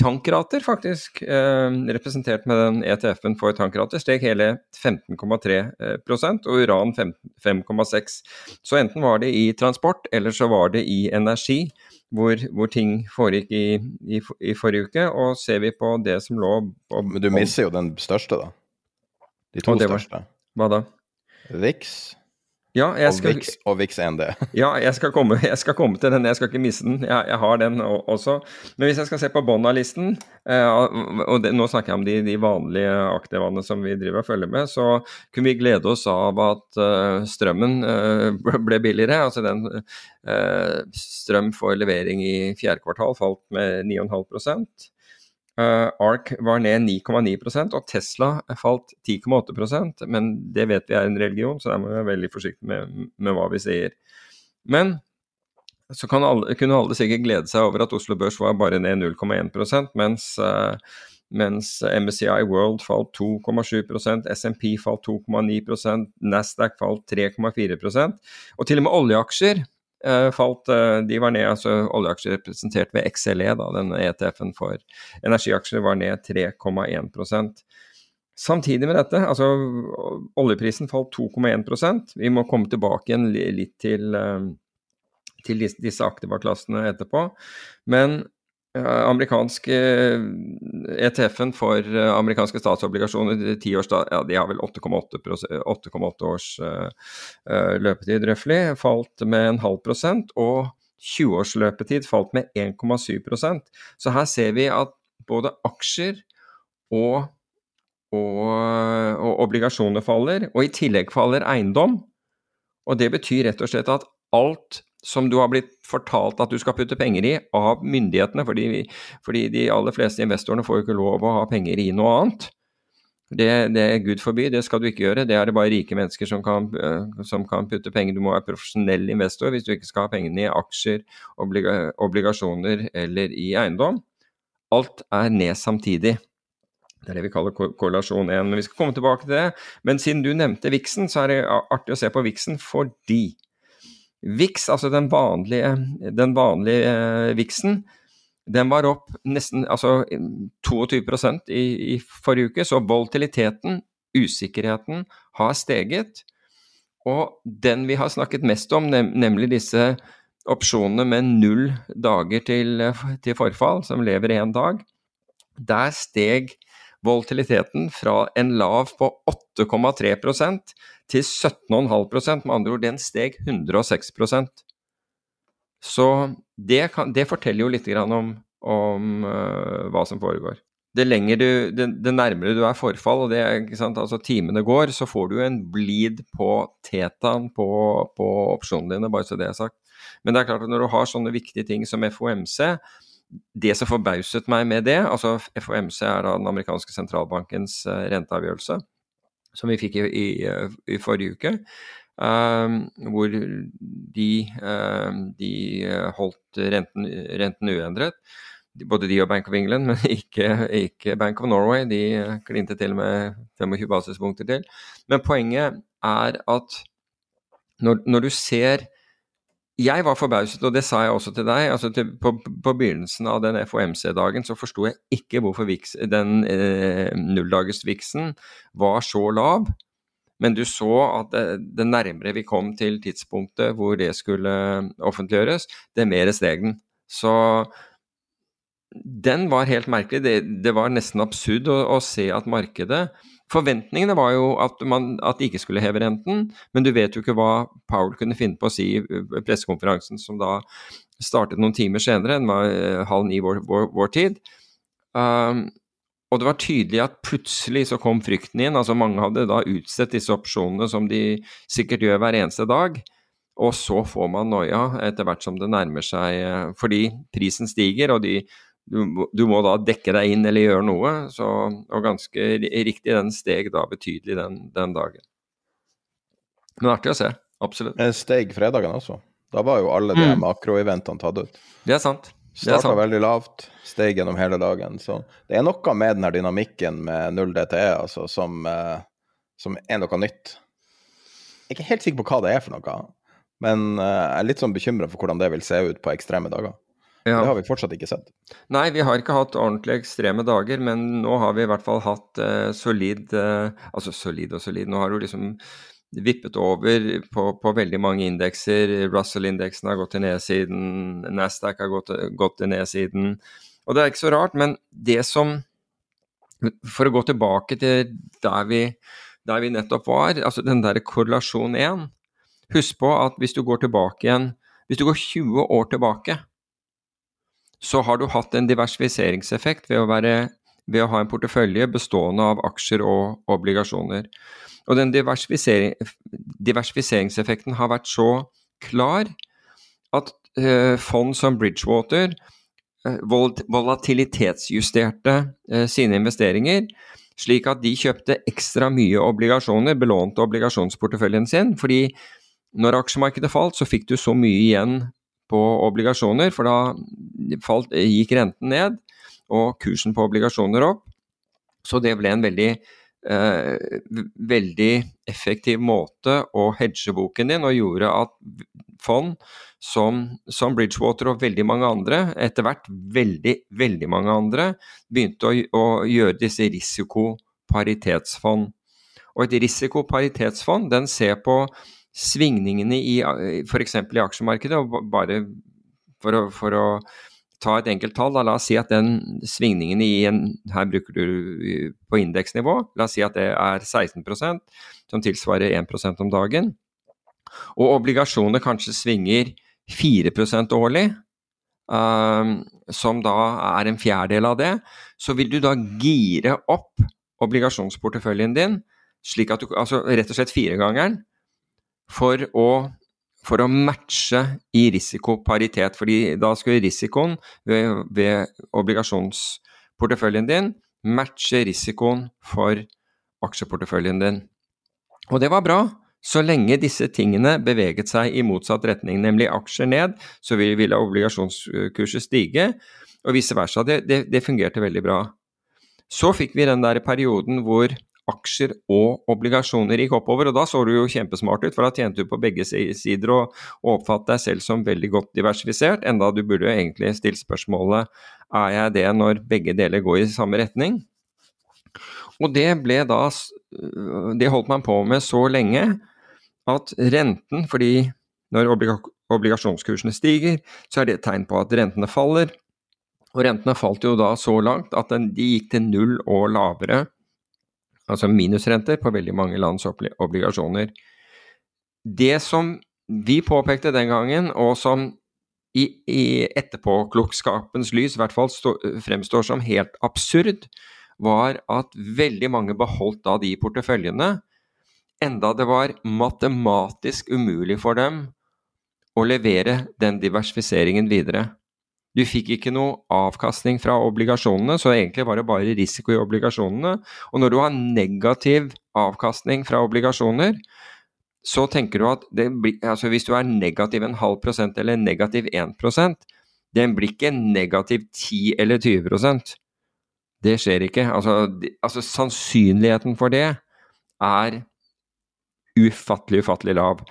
tankrater, faktisk, eh, representert med den ETF-en for tankrater, steg hele 15,3 eh, og uran 5,6 Så enten var det i transport, eller så var det i energi, hvor, hvor ting foregikk i, i, i, forrige uke. Og ser vi på det som lå på Men du misser jo den største, da. De to største. Hva da? VIX ja, skal, og, VIX, 1D. ja, jeg skal, komme, jeg skal, komme, til den. Jeg skal ikke miste den. Jeg, jeg har den også. Men hvis jeg skal se på bånn av listen, eh, og det, nå snakker jeg om de, de, vanlige aktivene som vi driver og følger med, så kunne vi glede oss av at uh, strømmen uh, ble billigere. Altså den strøm for levering i fjerde kvartal falt med 9,5 Uh, ARK var ned 9,9% og Tesla falt 10,8% men det vet vi er en religion, så der må vi være veldig forsiktige med, med hva vi sier. Men så alle, kunne alle sikkert glede seg over at Oslo Børs var bare ned 0,1 mens, uh, mens MSCI World falt 2,7% SMP falt 2,9% Nasdaq falt 3,4% og til og med oljeaksjer falt, uh, de var ned, altså Oljeaksjer representert ved XLE, da, den ETF-en for energiaksjer, var ned 3,1% Samtidig med dette, altså oljeprisen falt 2,1% Vi må komme tilbake igjen litt til, uh, til disse aktiva klassene etterpå. Men amerikansk ETF-en for amerikanske statsobligasjoner, tiårs, ja, de har vel 8,8% års løpetid, røftlig, falt med en halv prosent. Og 20-års løpetid falt med 1,7% Så her ser vi at både aksjer og, og, og obligasjoner faller, og i tillegg faller eiendom. Og det betyr rett og slett at alt som du har blitt fortalt at du skal putte penger i av myndighetene, fordi, fordi de aller fleste investorene får jo ikke lov å ha penger i noe annet. Det, det er Gud forby, det skal du ikke gjøre. Det er det bare rike mennesker som kan, eh, som kan, putte penger. Du må være profesjonell investor hvis du ikke skal ha pengene i aksjer, obliga, obligasjoner eller i eiendom. Alt er ned samtidig. Det er det vi kaller korrelasjon 1. Men vi skal komme tilbake til det. Men siden du nevnte Vixen, så er det artig å se på Vixen fordi Vix, altså den vanlige, den vanlige eh, Vixen, den var opp nesten altså 22 i, i forrige uke, så volatiliteten, usikkerheten, har steget. Og den vi har snakket mest om, nem nemlig disse opsjonene med null dager til, til forfall, som lever én dag, der steg volatiliteten fra en lav på 8,3% til 17,5 Med andre ord, den steg 106% Så det, kan, det forteller jo litt om, om uh, hva som foregår. Det, du, det, det, nærmere du er forfall, og det, altså timene går, så får du en bleed på tetaen på, på opsjonene dine, bare så det er sagt. Men det er klart at når du har sånne viktige ting som FOMC, det som forbauset meg med det, altså FOMC er da den amerikanske sentralbankens uh, renteavgjørelse, som vi fikk i, i, i forrige uke, uh, hvor de, uh, de holdt renten, renten, uendret. Både de og Bank of England, men ikke, ikke Bank of Norway. De klinte til med 25 basispunkter til. Men poenget er at når, når du ser jeg var forbauset, og det sa jeg også til deg. altså til, på, på, begynnelsen av den FOMC-dagen så forsto jeg ikke hvorfor Vix, den eh, nulldagersviksen var så lav. Men du så at det, det, nærmere vi kom til tidspunktet hvor det skulle offentliggjøres, det mer steg den. Så den var helt merkelig. Det, det var nesten absurd å, å se at markedet Forventningene var jo at, man, at, de ikke skulle heve renten, men du vet jo ikke hva Powell kunne finne på å si i pressekonferansen som da startet noen timer senere, den var eh, halv ni vår, vår, vår tid. Um, og det var tydelig at plutselig så kom frykten inn. altså Mange hadde da utstedt disse opsjonene som de sikkert gjør hver eneste dag. Og så får man noia etter hvert som det nærmer seg, eh, fordi prisen stiger og de du, du, må da dekke deg inn eller gjøre noe. Så, og ganske riktig, den steg da betydelig den, den dagen. Men artig å se. Absolutt. Den steg fredagen også. Da var jo alle de mm. makroeventene tatt ut. Det er sant. Starta veldig lavt, steg gjennom hele dagen. Så det er noe med den her dynamikken med null DTE altså, som, eh, som, er noe nytt. Jeg er ikke helt sikker på hva det er for noe, men eh, jeg er litt sånn bekymra for hvordan det vil se ut på ekstreme dager. Ja. Det har vi fortsatt ikke sett. Nei, vi har ikke hatt ordentlig ekstreme dager, men nå har vi i hvert fall hatt uh, solid uh, Altså solid og solid. Nå har du liksom vippet over på, på veldig mange indekser. Russell-indeksen har gått til nedsiden, Nasdaq har gått, gått til nedsiden. Og det er ikke så rart, men det som For å gå tilbake til der vi, der vi nettopp var, altså den derre korrelasjon 1 Husk på at hvis du går tilbake igjen Hvis du går 20 år tilbake så har du hatt en diversifiseringseffekt ved å, være, ved å ha en portefølje bestående av aksjer og obligasjoner. Og den diversifisering, diversifiseringseffekten har vært så klar at eh, fond som Bridgewater uh, volatilitetsjusterte eh, sine investeringer, slik at de kjøpte ekstra mye obligasjoner, belånte obligasjonsporteføljen sin. fordi når aksjemarkedet falt, så fikk du så mye igjen på obligasjoner, for da falt, gikk renten ned og kursen på obligasjoner opp. Så det ble en veldig, eh, veldig effektiv måte å hedge boken din, og gjorde at fond som, som, Bridgewater og veldig mange andre, etter hvert veldig, veldig mange andre, begynte å, å gjøre disse risikoparitetsfond. Og et risikoparitetsfond den ser på svingningene i f.eks. i aksjemarkedet, og bare for å, for å, ta et enkelt tall, da, la oss si at den svingningen i en Her bruker du på indeksnivå. La oss si at det er 16% som tilsvarer 1% om dagen. Og obligasjoner kanskje svinger 4 årlig, um, som da er en fjerdedel av det, så vil du da gire opp obligasjonsporteføljen din, slik at du altså rett og slett firegangeren, for å for å matche i risikoparitet. fordi da skulle risikoen ved, ved obligasjonsporteføljen din matche risikoen for aksjeporteføljen din. Og det var bra. Så lenge disse tingene beveget seg i motsatt retning, nemlig aksjer ned, så ville obligasjonskurset stige, og vice versa. Det, det, det fungerte veldig bra. Så fikk vi den der perioden hvor aksjer og obligasjoner gikk oppover. Og da så du jo kjempesmart ut, for da tjente du på begge sider og, og oppfattet deg selv som veldig godt diversifisert, enda du burde jo egentlig stilt spørsmålet er jeg det når begge deler går i samme retning. Og det ble da Det holdt man på med så lenge at renten, fordi når obligasjonskursene stiger, så er det et tegn på at rentene faller. Og rentene falt jo da så langt at de gikk til null og lavere altså minusrenter på veldig mange lands obligasjoner. Det som vi påpekte den gangen, og som i, i etterpåklokskapens lys i hvert fall stå, fremstår som helt absurd, var at veldig mange beholdt da de porteføljene, enda det var matematisk umulig for dem å levere den diversifiseringen videre. Du fikk ikke noe avkastning fra obligasjonene, så egentlig var det bare risiko i obligasjonene. Og når du har negativ avkastning fra obligasjoner, så tenker du at blir, altså hvis du er negativ en halv prosent eller negativ 1% den blir ikke negativ 10 eller 20% Det skjer ikke. Altså, altså sannsynligheten for det er ufattelig, ufattelig lav.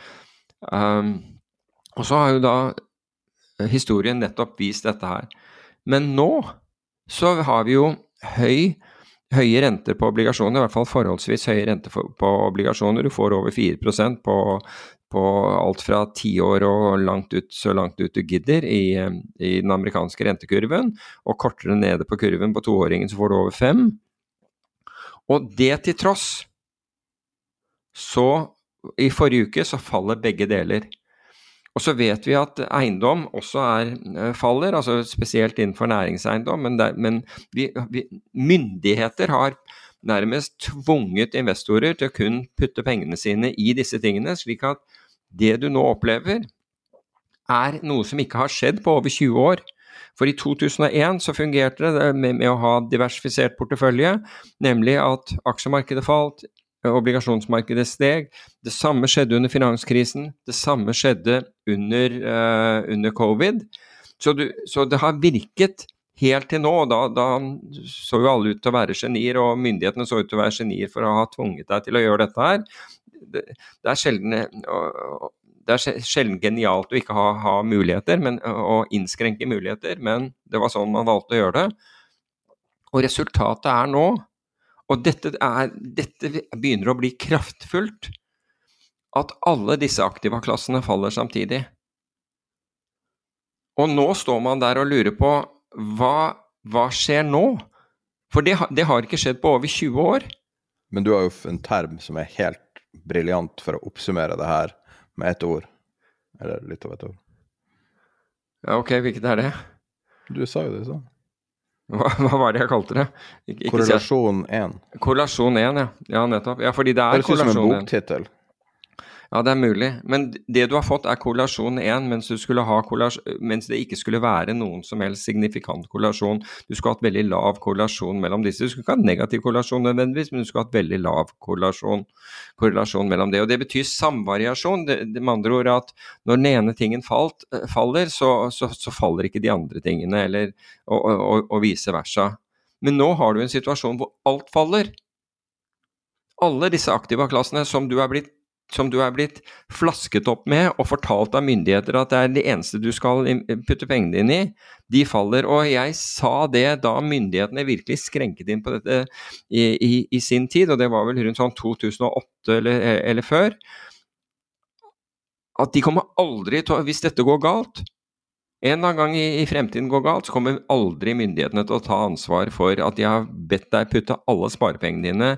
Um, og så har jo da historien nettopp vist dette her. Men nå så har vi jo høy, høye renter på obligasjoner, i hvert fall forholdsvis høye renter på obligasjoner. Du får over 4% på, på alt fra tiår og langt ut, så langt ut du gidder i, i, den amerikanske rentekurven. Og kortere nede på kurven på toåringen så får du over 5 Og det til tross, så i forrige uke så faller begge deler. Og så vet vi at eiendom også er, eh, faller, altså spesielt innenfor næringseiendom. Men, der, men vi, vi, myndigheter har nærmest tvunget investorer til å kun putte pengene sine i disse tingene, slik at det du nå opplever, er noe som ikke har skjedd på over 20 år. For i 2001 så fungerte det med, med å ha diversifisert portefølje, nemlig at aksjemarkedet falt, obligasjonsmarkedet steg. Det samme skjedde under finanskrisen. Det samme skjedde under, uh, under covid. Så, du, så, det har virket helt til nå. da, da, så jo alle ut til å være genier, og myndighetene så ut til å være genier for å ha tvunget deg til å gjøre dette her. Det, det er sjelden det er sjelden genialt å ikke ha, ha muligheter, men, å innskrenke muligheter, men det var sånn man valgte å gjøre det. Og resultatet er nå og dette, er, dette begynner å bli kraftfullt. At alle disse aktiva-klassene faller samtidig. Og nå står man der og lurer på hva, hva skjer nå? For det, det, har ikke skjedd på over 20 år. Men du har jo en term som er helt briljant for å oppsummere det her med ett ord. Eller litt over et ord. Ja, ok, hvilket er det? Du sa jo det sånn. Hva, hva, var det jeg kalte det? Ikke, korrelasjon 1. Korrelasjon 1, ja. ja. Nettopp. Ja, fordi det er korrelasjon 1. Det høres ut som en boktittel. Ja, det er mulig. Men det du har fått er korrelasjon 1, mens, mens, det ikke skulle være noen som helst signifikant korrelasjon. Du skulle hatt veldig lav korrelasjon mellom disse. Du skulle ikke hatt negativ korrelasjon nødvendigvis, men du skulle hatt veldig lav korrelasjon, korrelasjon mellom det. Og det betyr samvariasjon. Det, det, med andre ord at når den ene tingen falt, eh, faller, så, så, så, faller ikke de andre tingene, eller, og, og, og vice versa. Men nå har du en situasjon hvor alt faller. Alle disse aktiva-klassene som du er blitt som du er blitt flasket opp med og fortalt av myndigheter at det er det eneste du skal putte pengene dine i, de faller. Og jeg sa det da myndighetene virkelig skrenket inn på dette i, i, i sin tid, og det var vel rundt sånn 2008 eller, eller før, at de kommer aldri til å Hvis dette går galt, En eller annen gang i, i, fremtiden går galt, så kommer aldri myndighetene til å ta ansvar for at de har bedt deg putte alle sparepengene dine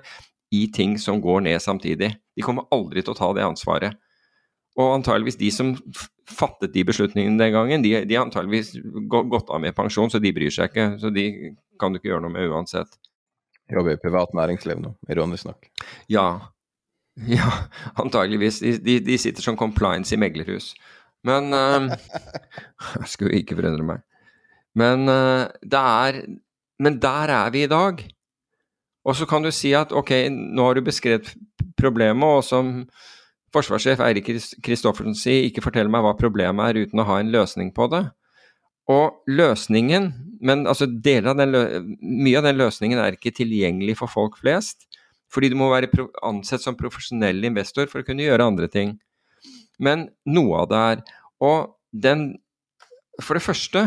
i ting som går ned samtidig. De kommer aldri til å ta det ansvaret. Og antageligvis de som fattet de beslutningene den gangen, de, de har antageligvis gått av med pensjon, så de bryr seg ikke. Så de kan du ikke gjøre noe med uansett. Jobber i privat næringsliv nå, ironisk nok. Ja. Ja, antageligvis. De, de, de sitter som compliance i meglerhus. Men uh, Jeg skulle ikke forundre meg. Men uh, det er Men der er vi i dag. Og så kan du si at ok, nå har du beskrevet problemet, og som forsvarssjef Eirik Kristoffersen sier, ikke fortell meg hva problemet er uten å ha en løsning på det. Og løsningen, men altså av mye av den løsningen er ikke tilgjengelig for folk flest. Fordi du må være ansett som profesjonell investor for å kunne gjøre andre ting. Men noe av det er Og den For det første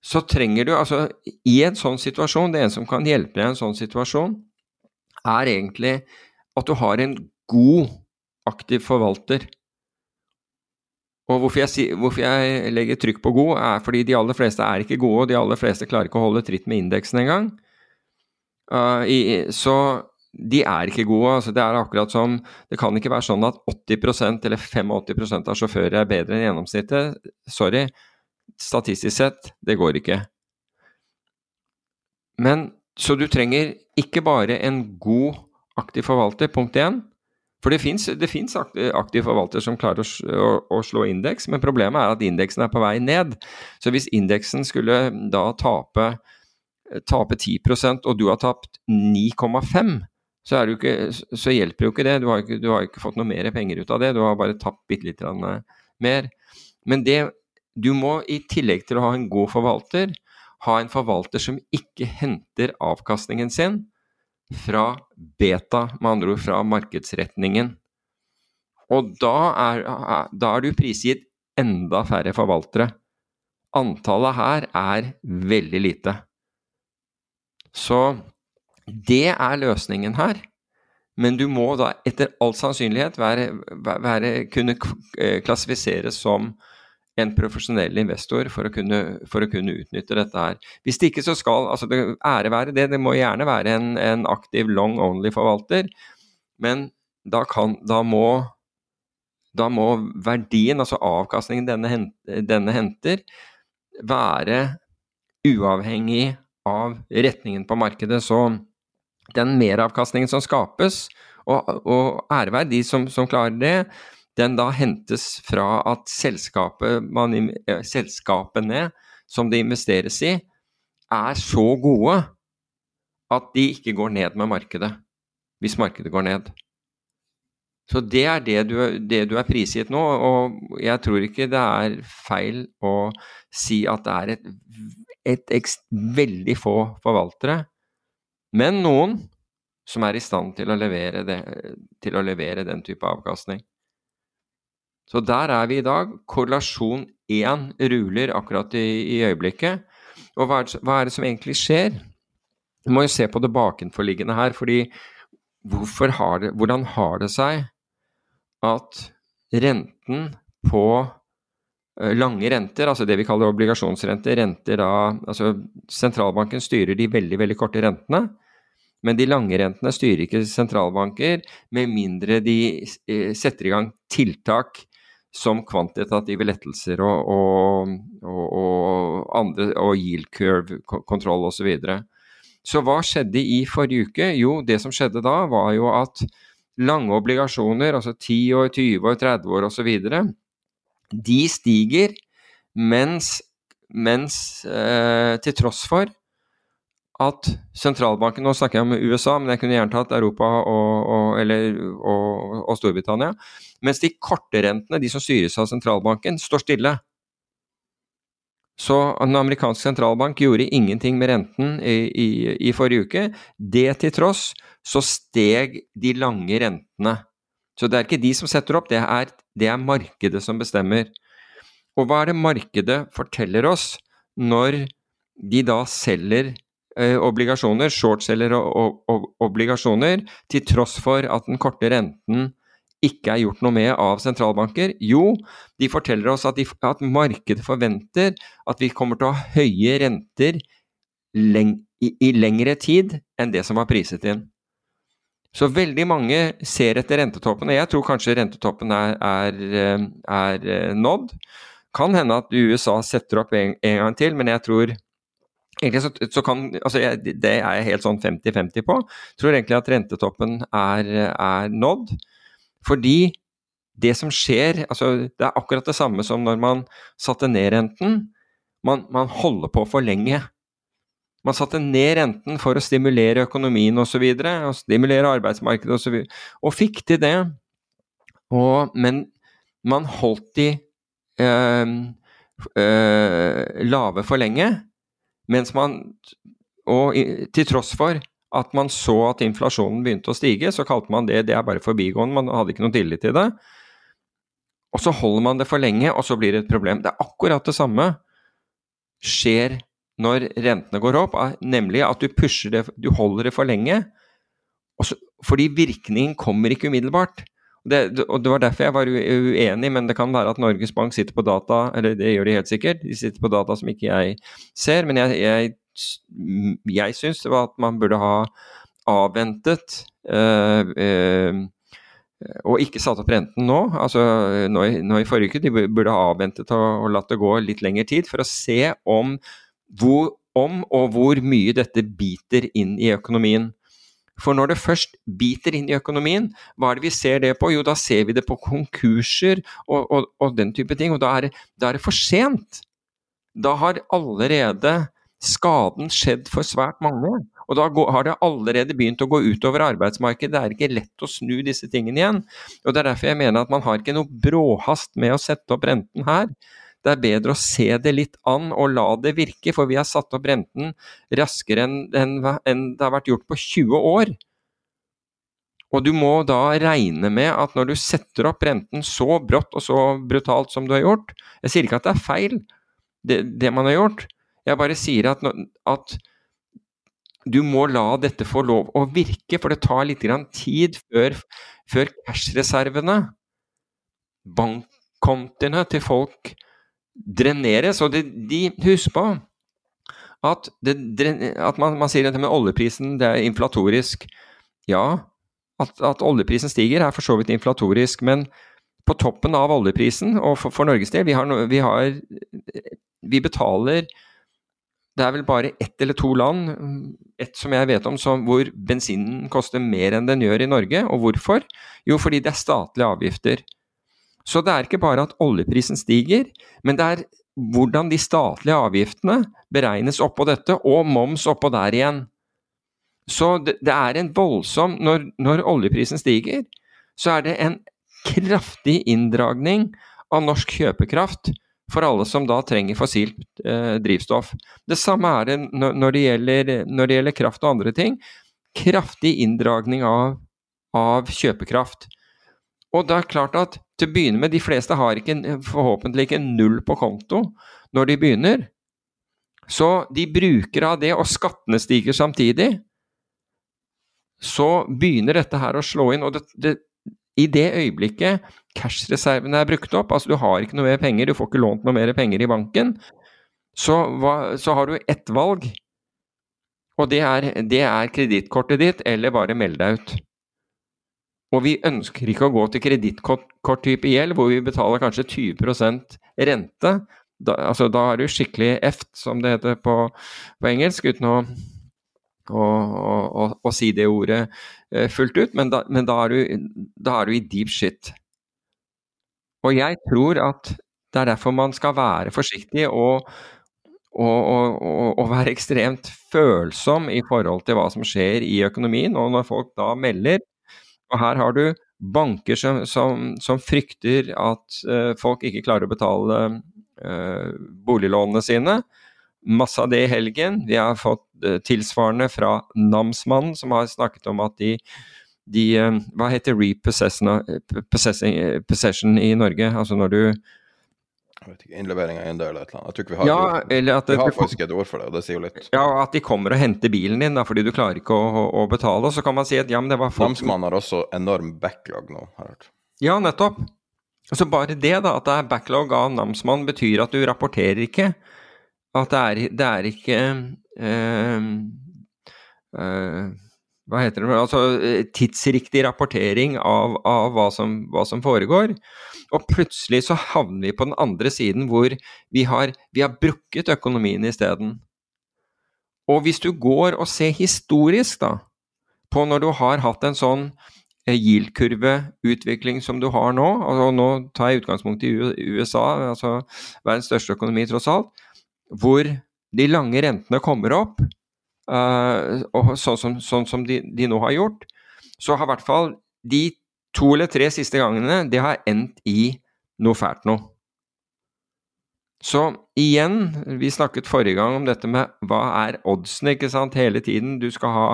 så trenger du altså I en sånn situasjon, det ene som kan hjelpe deg i en sånn situasjon, er egentlig at du har en god, aktiv forvalter. Og hvorfor jeg, hvorfor jeg, legger trykk på god, er fordi de aller fleste er ikke gode, og de aller fleste klarer ikke å holde tritt med indeksen engang. Uh, så de er ikke gode. altså Det er akkurat som Det kan ikke være sånn at 80% eller 85% av sjåfører er bedre enn gjennomsnittet. Sorry. Statistisk sett, det går ikke. Men så du trenger ikke bare en god aktiv forvalter, punkt én. For det fins aktiv forvalter som klarer å, å, slå indeks, men problemet er at indeksen er på vei ned. Så hvis indeksen skulle da tape, tape 10% og du har tapt 9,5 så, så, hjelper jo ikke det. Du har ikke, du har ikke, fått noe mer penger ut av det, du har bare tapt bitte litt eh, mer. Men det, du må i tillegg til å ha en god forvalter, ha en forvalter som ikke henter avkastningen sin fra beta, med andre ord fra markedsretningen. Og da er, da er du prisgitt enda færre forvaltere. Antallet her er veldig lite. Så det er løsningen her. Men du må da etter all sannsynlighet være, være, kunne eh, klassifiseres som en profesjonell investor for å, kunne, for å kunne, utnytte dette her. Hvis det ikke så skal altså det ære være det, det må gjerne være en, en aktiv long only-forvalter, men da, kan, da, må, da må verdien, altså avkastningen denne, denne henter, være uavhengig av retningen på markedet. Så den meravkastningen som skapes, og, og ære være de som, som, klarer det, den da hentes fra at man, eh, selskapene som det investeres i, er så gode at de ikke går ned med markedet, hvis markedet går ned. Så det er det du, det du er prisgitt nå, og jeg tror ikke det er feil å si at det er et, et, ekst, veldig få forvaltere men noen som er i stand til å levere, det, til å levere den type avkastning. Så der er vi i dag. Korrelasjon 1 ruler akkurat i, i øyeblikket. Og hva er, hva er, det, som egentlig skjer? Vi må jo se på det bakenforliggende her, fordi har det, hvordan har det seg at renten på eh, lange renter, altså det vi kaller obligasjonsrenter, renter da Altså sentralbanken styrer de veldig, veldig korte rentene. Men de lange rentene styrer ikke sentralbanker, med mindre de eh, setter i gang tiltak som kvantitative lettelser og, og, og, og, andre, og yield curve-kontroll osv. Så, videre. så hva skjedde i forrige uke? Jo, det som skjedde da, var jo at lange obligasjoner, altså 10 år, 20 år, 30 år osv., de stiger mens, mens eh, til tross for at sentralbanken Nå snakker jeg om USA, men jeg kunne gjerne tatt Europa og, og, eller, og, og Storbritannia. Mens de korte rentene, de som styres av sentralbanken, står stille. Så den amerikanske sentralbank gjorde ingenting med renten i, i, i, forrige uke. Det til tross så steg de lange rentene. Så det er ikke de som setter opp, det er, det er markedet som bestemmer. Og hva er det markedet forteller oss når de da selger Eh, obligasjoner, shortselger obligasjoner, til tross for at den korte renten ikke er gjort noe med av sentralbanker? Jo, de forteller oss at, de, at markedet forventer at vi kommer til å ha høye renter leng, i, i lengre tid enn det som var priset inn. Så veldig mange ser etter rentetoppen, og jeg tror kanskje rentetoppen er, er, eh, er eh, nådd. Kan hende at USA setter opp en, en gang til, men jeg tror Egentlig så, så kan, altså jeg, Det er jeg helt sånn 50-50 på. Tror egentlig at rentetoppen er, er, nådd. Fordi det som skjer altså Det er akkurat det samme som når man satte ned renten. Man, man holder på for lenge. Man satte ned renten for å stimulere økonomien osv. Og, så og stimulere arbeidsmarkedet osv. Og, så og fikk til det. Og, men man holdt de øh, øh, lave for lenge. Mens man, og til tross for at man så at inflasjonen begynte å stige, så kalte man det det er bare forbigående, man hadde ikke noe tillit til det. Og så holder man det for lenge, og så blir det et problem. Det er akkurat det samme skjer når rentene går opp, nemlig at du pusher det, du holder det for lenge, så, fordi virkningen kommer ikke umiddelbart. Det, og Det var derfor jeg var uenig, men det kan være at Norges Bank sitter på data, eller det gjør de helt sikkert, de sitter på data som ikke jeg ser. Men jeg, jeg, jeg syns det var at man burde ha avventet øh, øh, og ikke satt opp renten nå. altså Nå, nå i forrige uke. De burde ha avventet og, og latt det gå litt lengre tid for å se om, hvor, om og hvor mye dette biter inn i økonomien. For når det først biter inn i økonomien, hva er det vi ser det på? Jo, da ser vi det på konkurser og, og, og den type ting. Og da er, da er, det for sent. Da har allerede skaden skjedd for svært mange. Og da har det allerede begynt å gå utover arbeidsmarkedet. Det er ikke lett å snu disse tingene igjen. Og Det er derfor jeg mener at man har ikke noe bråhast med å sette opp renten her. Det er bedre å se det litt an og la det virke, for vi har satt opp renten raskere enn, enn, det har vært gjort på 20 år. Og du må da regne med at når du setter opp renten så brått og så brutalt som du har gjort Jeg sier ikke at det er feil, det, det man har gjort. Jeg bare sier at, at, du må la dette få lov å virke, for det tar litt tid før, før cashreservene, bankkontiene til folk, dreneres. Og det, de husker på at, det, at man, man, sier dette med oljeprisen, det er inflatorisk. Ja, at, at, oljeprisen stiger er for så vidt inflatorisk, men på toppen av oljeprisen, og for, for Norges del, vi, har, vi, har, vi betaler det er vel bare ett eller to land, ett som jeg vet om, som, hvor bensinen koster mer enn den gjør i Norge. Og hvorfor? Jo, fordi det er statlige avgifter. Så det er ikke bare at oljeprisen stiger, men det er hvordan de statlige avgiftene beregnes oppå dette, og moms oppå der igjen. Så det, det er en voldsom når, når, oljeprisen stiger, så er det en kraftig inndragning av norsk kjøpekraft for alle som da trenger fossilt eh, drivstoff. Det samme er det når, det gjelder, når, det gjelder, kraft og andre ting. Kraftig inndragning av, av kjøpekraft. Og det er klart at til å begynne med, de fleste har ikke, forhåpentlig ikke null på konto når de begynner. Så de bruker av det, og skattene stiger samtidig. Så begynner dette her å slå inn. Og det, det, i det øyeblikket cashreservene er brukt opp, altså du har ikke noe mer penger, du får ikke lånt noe mer penger i banken, så, så har du ett valg. Og det er, det er kredittkortet ditt, eller bare meld deg ut. Og vi ønsker ikke å gå til kredittkorttype gjeld, hvor vi betaler kanskje 20% rente. Da, altså, da er du skikkelig eft, som det heter på, på engelsk, uten å, å, å, å, si det ordet eh, fullt ut. Men, da, men da, er du, da, er du, i deep shit. Og jeg tror at det er derfor man skal være forsiktig og, og, og være ekstremt følsom i forhold til hva som skjer i økonomien. Og når folk da melder og her har du banker som, som, som frykter at uh, folk ikke klarer å betale uh, boliglånene sine. Masse av det i helgen. Vi har fått uh, tilsvarende fra namsmannen, som har snakket om at de, de Hva heter repossession i Norge? Altså når du jeg vet ikke, Innlevering av eiendel eller et eller annet. Jeg tror ikke vi har, ja, eller at vi har faktisk et ord for det, og det sier jo litt. Ja, at de kommer og henter bilen din da, fordi du klarer ikke å, å, betale. Og så kan man si at ja, men det var folk Namsmannen har også enorm backlog nå, har jeg hørt. Ja, nettopp. Så bare det, da, at det er backlog av namsmann, betyr at du rapporterer ikke. At det er, det er ikke øh, eh, Hva heter det Altså tidsriktig rapportering av, av hva, som, hva, som, foregår. Og plutselig så havner vi på den andre siden hvor vi har, vi har brukket økonomien isteden. Og hvis du går og ser historisk, da, på når du har hatt en sånn Eh, yield-kurveutvikling som du har nå, og nå tar jeg utgangspunkt i USA, altså verdens største økonomi tross alt, hvor de lange rentene kommer opp, og sånn som, sånn som de, de, nå har gjort, så har i hvert fall de to eller tre siste gangene det har endt i noe fælt noe. Så igjen, vi snakket forrige gang om dette med hva er oddsene, ikke sant, hele tiden. Du skal ha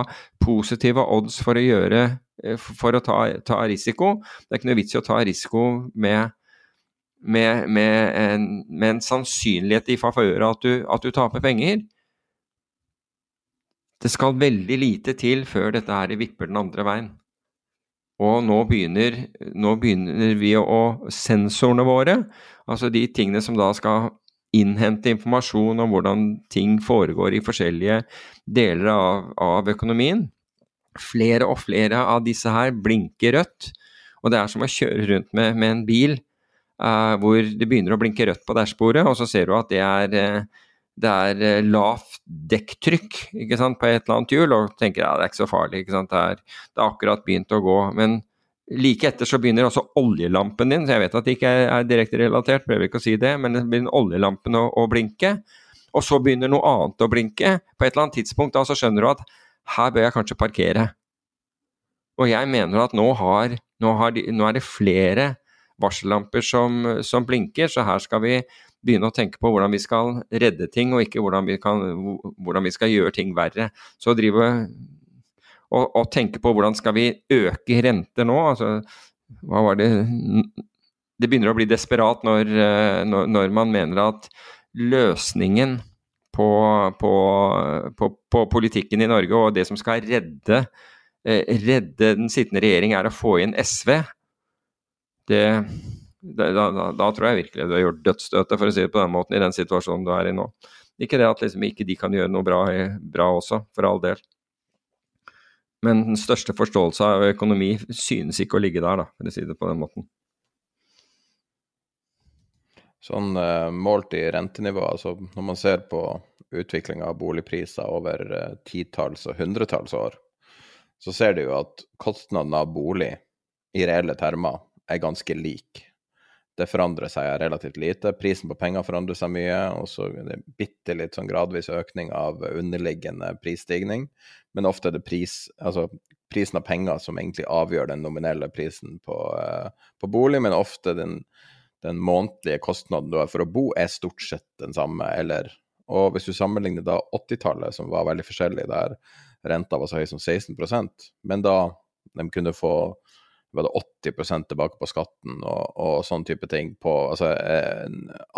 positive odds for å gjøre eh, For å ta, ta risiko. Det er ikke noe vits i å ta risiko med, med, med, en, med en, sannsynlighet i favør av at, at, du taper penger. Det skal veldig lite til før dette her vipper den andre veien. Og nå begynner, nå begynner vi å Sensorene våre Altså de tingene som da skal innhente informasjon om hvordan ting foregår i forskjellige deler av, av økonomien. Flere og flere av disse her blinker rødt. Og det er som å kjøre rundt med, med en bil uh, hvor det begynner å blinke rødt på dashbordet, og så ser du at det er, uh, det er uh, lavt dekktrykk ikke sant, på et eller annet hjul, og tenker ja, det er ikke så farlig. Ikke sant? Det, er, det er akkurat begynt å gå. Men Like etter så begynner også oljelampen din, så jeg vet at det ikke er, er direkte relatert, prøver ikke å si det, men det begynner oljelampen å, å, blinke. Og så begynner noe annet å blinke. På et eller annet tidspunkt da så skjønner du at her bør jeg kanskje parkere. Og jeg mener at nå, har, nå, har de, nå er det flere varsellamper som, som, blinker, så her skal vi begynne å tenke på hvordan vi skal redde ting, og ikke hvordan vi, kan, hvordan vi skal gjøre ting verre. Så drive og, og tenke på hvordan skal vi øke renter nå. Altså, hva var det Det begynner å bli desperat når, når, når man mener at løsningen på, på, på, på, politikken i Norge og det som skal redde, eh, redde den sittende regjering, er å få inn SV. Det, da, da, da, tror jeg virkelig du har gjort dødsstøtet, for å si det på den måten, i den situasjonen du er i nå. Ikke det at liksom ikke de kan gjøre noe bra, bra også, for all del. Men den største forståelse av økonomi synes ikke å ligge der, da, for å si det på den måten. Sånn uh, målt i rentenivå, altså når man ser på utviklinga av boligpriser over uh, titalls og hundretalls år, så ser du jo at kostnaden av bolig i reelle termer er ganske lik. Det forandrer seg relativt lite. Prisen på penger forandrer seg mye, og så er det bitte litt sånn gradvis økning av underliggende prisstigning men ofte er det pris, altså prisen av penger som egentlig avgjør den nominelle prisen på, uh, på bolig, men ofte den, den, månedlige kostnaden du har for å bo, er stort sett den samme, eller Og hvis du sammenligner da 80-tallet, som var veldig forskjellig, der renta var så høy som 16% men da de kunne få var det 80% tilbake på skatten og, og sånn type ting på altså, eh,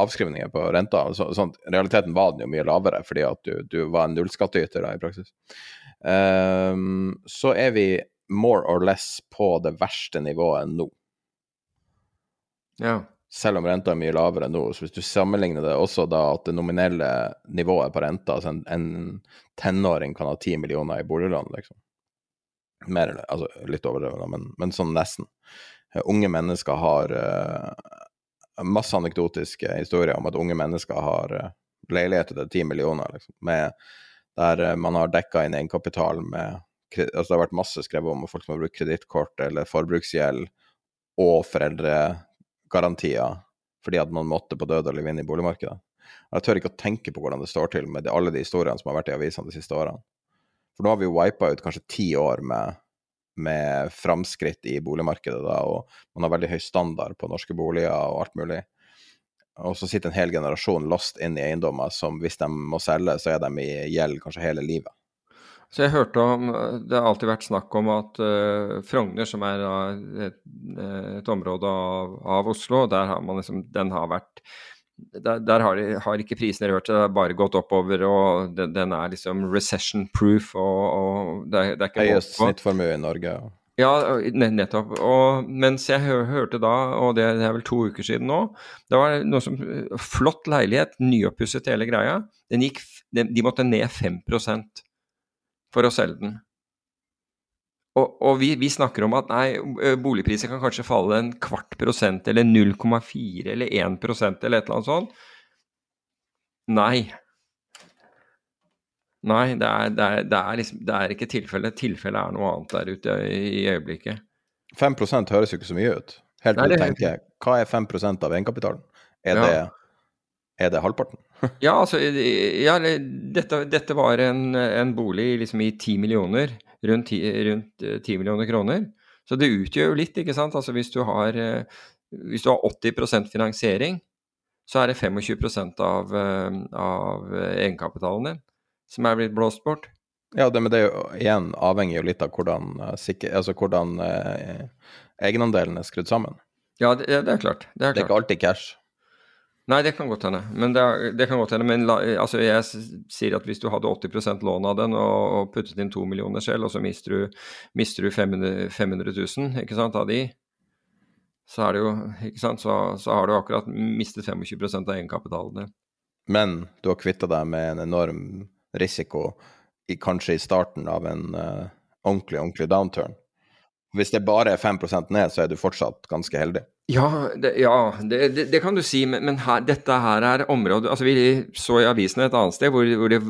avskrivninger på renta. Så, sånn, realiteten var den jo mye lavere, fordi at du, du var en nullskattyter i praksis. Um, så er vi more or less på det verste nivået nå. Ja. Selv om renta er mye lavere nå. Så hvis du sammenligner det også da at det nominelle nivået på renta, altså en, en tenåring kan ha ti millioner i boliglån, liksom. Mer eller altså litt overdrevet, men, men sånn nesten. Uh, unge mennesker har uh, masse anekdotiske historier om at unge mennesker har uh, leiligheter til ti millioner, liksom, med der eh, man har dekka inn egenkapital med altså Det har vært masse skrevet om folk som har brukt kredittkort eller forbruksgjeld og foreldregarantier fordi at man måtte på død og liv inn i boligmarkedet. Jeg tør ikke å tenke på hvordan det står til med alle de historiene som har vært i avisene de siste årene. For nå har vi jo wipa ut kanskje ti år med, med framskritt i boligmarkedet, da, og man har veldig høy standard på norske boliger og alt mulig. Og så sitter en hel generasjon lost inn i eiendommer som hvis de må selge, så er de i gjeld kanskje hele livet. Så jeg hørte om, Det har alltid vært snakk om at uh, Frogner, som er uh, et, et, område av, av, Oslo, der har man liksom, den har vært Der, der har, de, har, ikke prisene rørt seg, det har bare gått oppover. og Den, den er liksom recession proof. og, og det, det er ikke Høyest snittformue i Norge. Ja, nettopp. Og mens jeg hørte da, og det er vel to uker siden nå, det var noe som Flott leilighet, nyoppusset hele greia. Den gikk, de måtte ned 5 for å selge den. Og, og vi, vi, snakker om at nei, boligpriser kan kanskje falle en kvart prosent eller 0,4 eller 1 prosent, eller et eller annet sånt. Nei. Nei, det er, det er, det er, liksom, det er ikke tilfellet. Tilfellet er noe annet der ute i, i øyeblikket. 5 høres jo ikke så mye ut. Helt til du tenker, hva er 5% av egenkapitalen? Er, ja. er, det halvparten? ja, altså ja, dette, dette, var en, en bolig liksom i 10 millioner rundt 10, rundt 10 eh, millioner kroner. Så det utgjør jo litt, ikke sant. Altså hvis du har, eh, hvis du har 80% finansiering, så er det 25 av, eh, av egenkapitalen din som er blitt blåst bort. Ja, det, men det er jo igjen avhengig jo litt av hvordan, altså hvordan eh, egenandelen er skrudd sammen. Ja, det, det, er klart. Det er, klart. det er ikke alltid cash. Nei, det kan godt hende. Men, det, det kan godt hende. Men altså jeg sier at hvis du hadde 80 lån av den og, og, puttet inn to millioner selv, og så mister du, mister du 500, 500 000 ikke sant, av de, så, er det jo, ikke sant, så, så har du akkurat mistet 25% av egenkapitalen din. Men du har kvitta deg med en enorm risiko, i, kanskje i starten av en uh, ordentlig, ordentlig downturn. Hvis det bare er 5% ned, så er du fortsatt ganske heldig. Ja, det, ja, det, det, det kan du si, men, men her, dette her er området altså Vi så i avisene et annet sted hvor, hvor det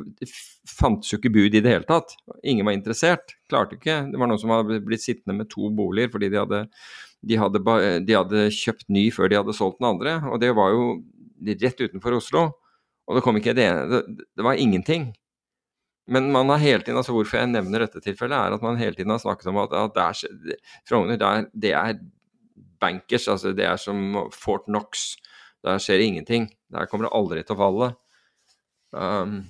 fantes jo ikke bud i det hele tatt. Ingen var interessert. Klarte ikke. Det var noen som hadde blitt sittende med to boliger fordi de hadde, de hadde, de hadde kjøpt ny før de hadde solgt den andre. Og det var jo rett utenfor Oslo. Og det kom ikke det ene Det var ingenting. Men man har hele tiden, altså hvorfor jeg nevner dette tilfellet, er at man hele tiden har snakket om at, at det er, Frogner det er bankers. altså Det er som Fort Knox. Der skjer ingenting. Der kommer det aldri til å falle. Um,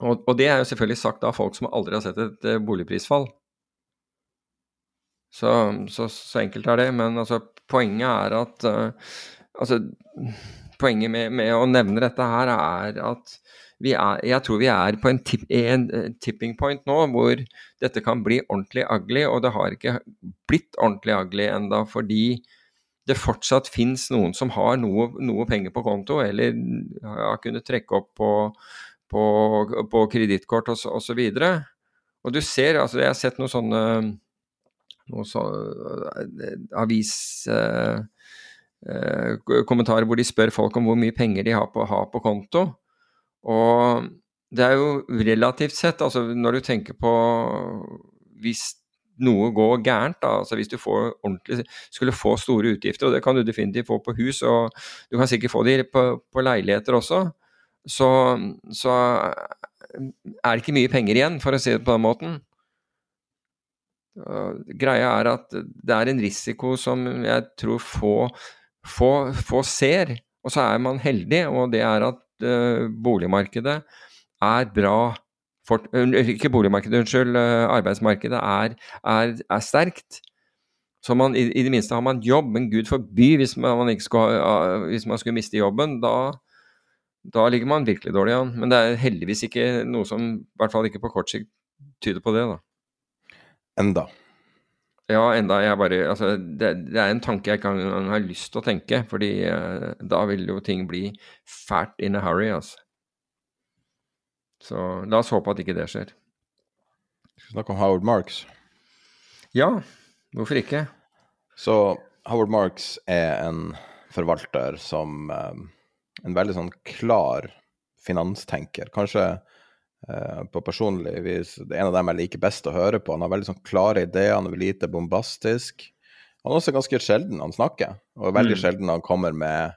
og, og, det er jo selvfølgelig sagt av folk som aldri har sett et uh, boligprisfall. Så, så, så, enkelt er det. Men altså, poenget er at uh, Altså, poenget med, med, å nevne dette her er at er, jeg tror vi er på en, tip, en, tipping point nå hvor dette kan bli ordentlig ugly, og det har ikke blitt ordentlig ugly enda fordi det fortsatt fins noen som har noe, noe, penger på konto, eller har kunnet trekke opp på, på, på kredittkort osv. Og, så og du ser, altså jeg har sett noen sånne noen så, aviskommentarer eh, eh, hvor de spør folk om hvor mye penger de har på, har på konto. Og det er jo relativt sett, altså når du tenker på hvis noe går gærent, da, altså hvis du får ordentlig, skulle få store utgifter, og det kan du definitivt få på hus, og du kan sikkert få det på, på leiligheter også, så, så, er det ikke mye penger igjen, for å si det på den måten. Greia er at det er en risiko som jeg tror få, få, få ser, og så er man heldig, og det er at boligmarkedet er bra for, Ikke boligmarkedet, unnskyld. Uh, arbeidsmarkedet er, er, er sterkt. Så man, i, i, det minste har man jobb, men gud forby hvis man, uh, hvis man skulle miste jobben. Da, da ligger man virkelig dårlig an. Men det er heldigvis ikke noe som, i hvert fall ikke på kort sikt, tyder på det. da. Enda. Ja, enda jeg bare Altså, det, det, er en tanke jeg ikke engang har lyst til å tenke, fordi eh, da vil jo ting bli fælt in a hurry, altså. Så la oss håpe at ikke det skjer. Skal snakke om Howard Marks? Ja, hvorfor ikke? Så Howard Marks er en forvalter som um, En veldig sånn klar finanstenker. Kanskje på personlig vis. Det er en av dem jeg liker best å høre på. Han har veldig sånn klare ideer, han er lite bombastisk. Han er også ganske sjelden han snakker, og veldig mm. sjelden han kommer med,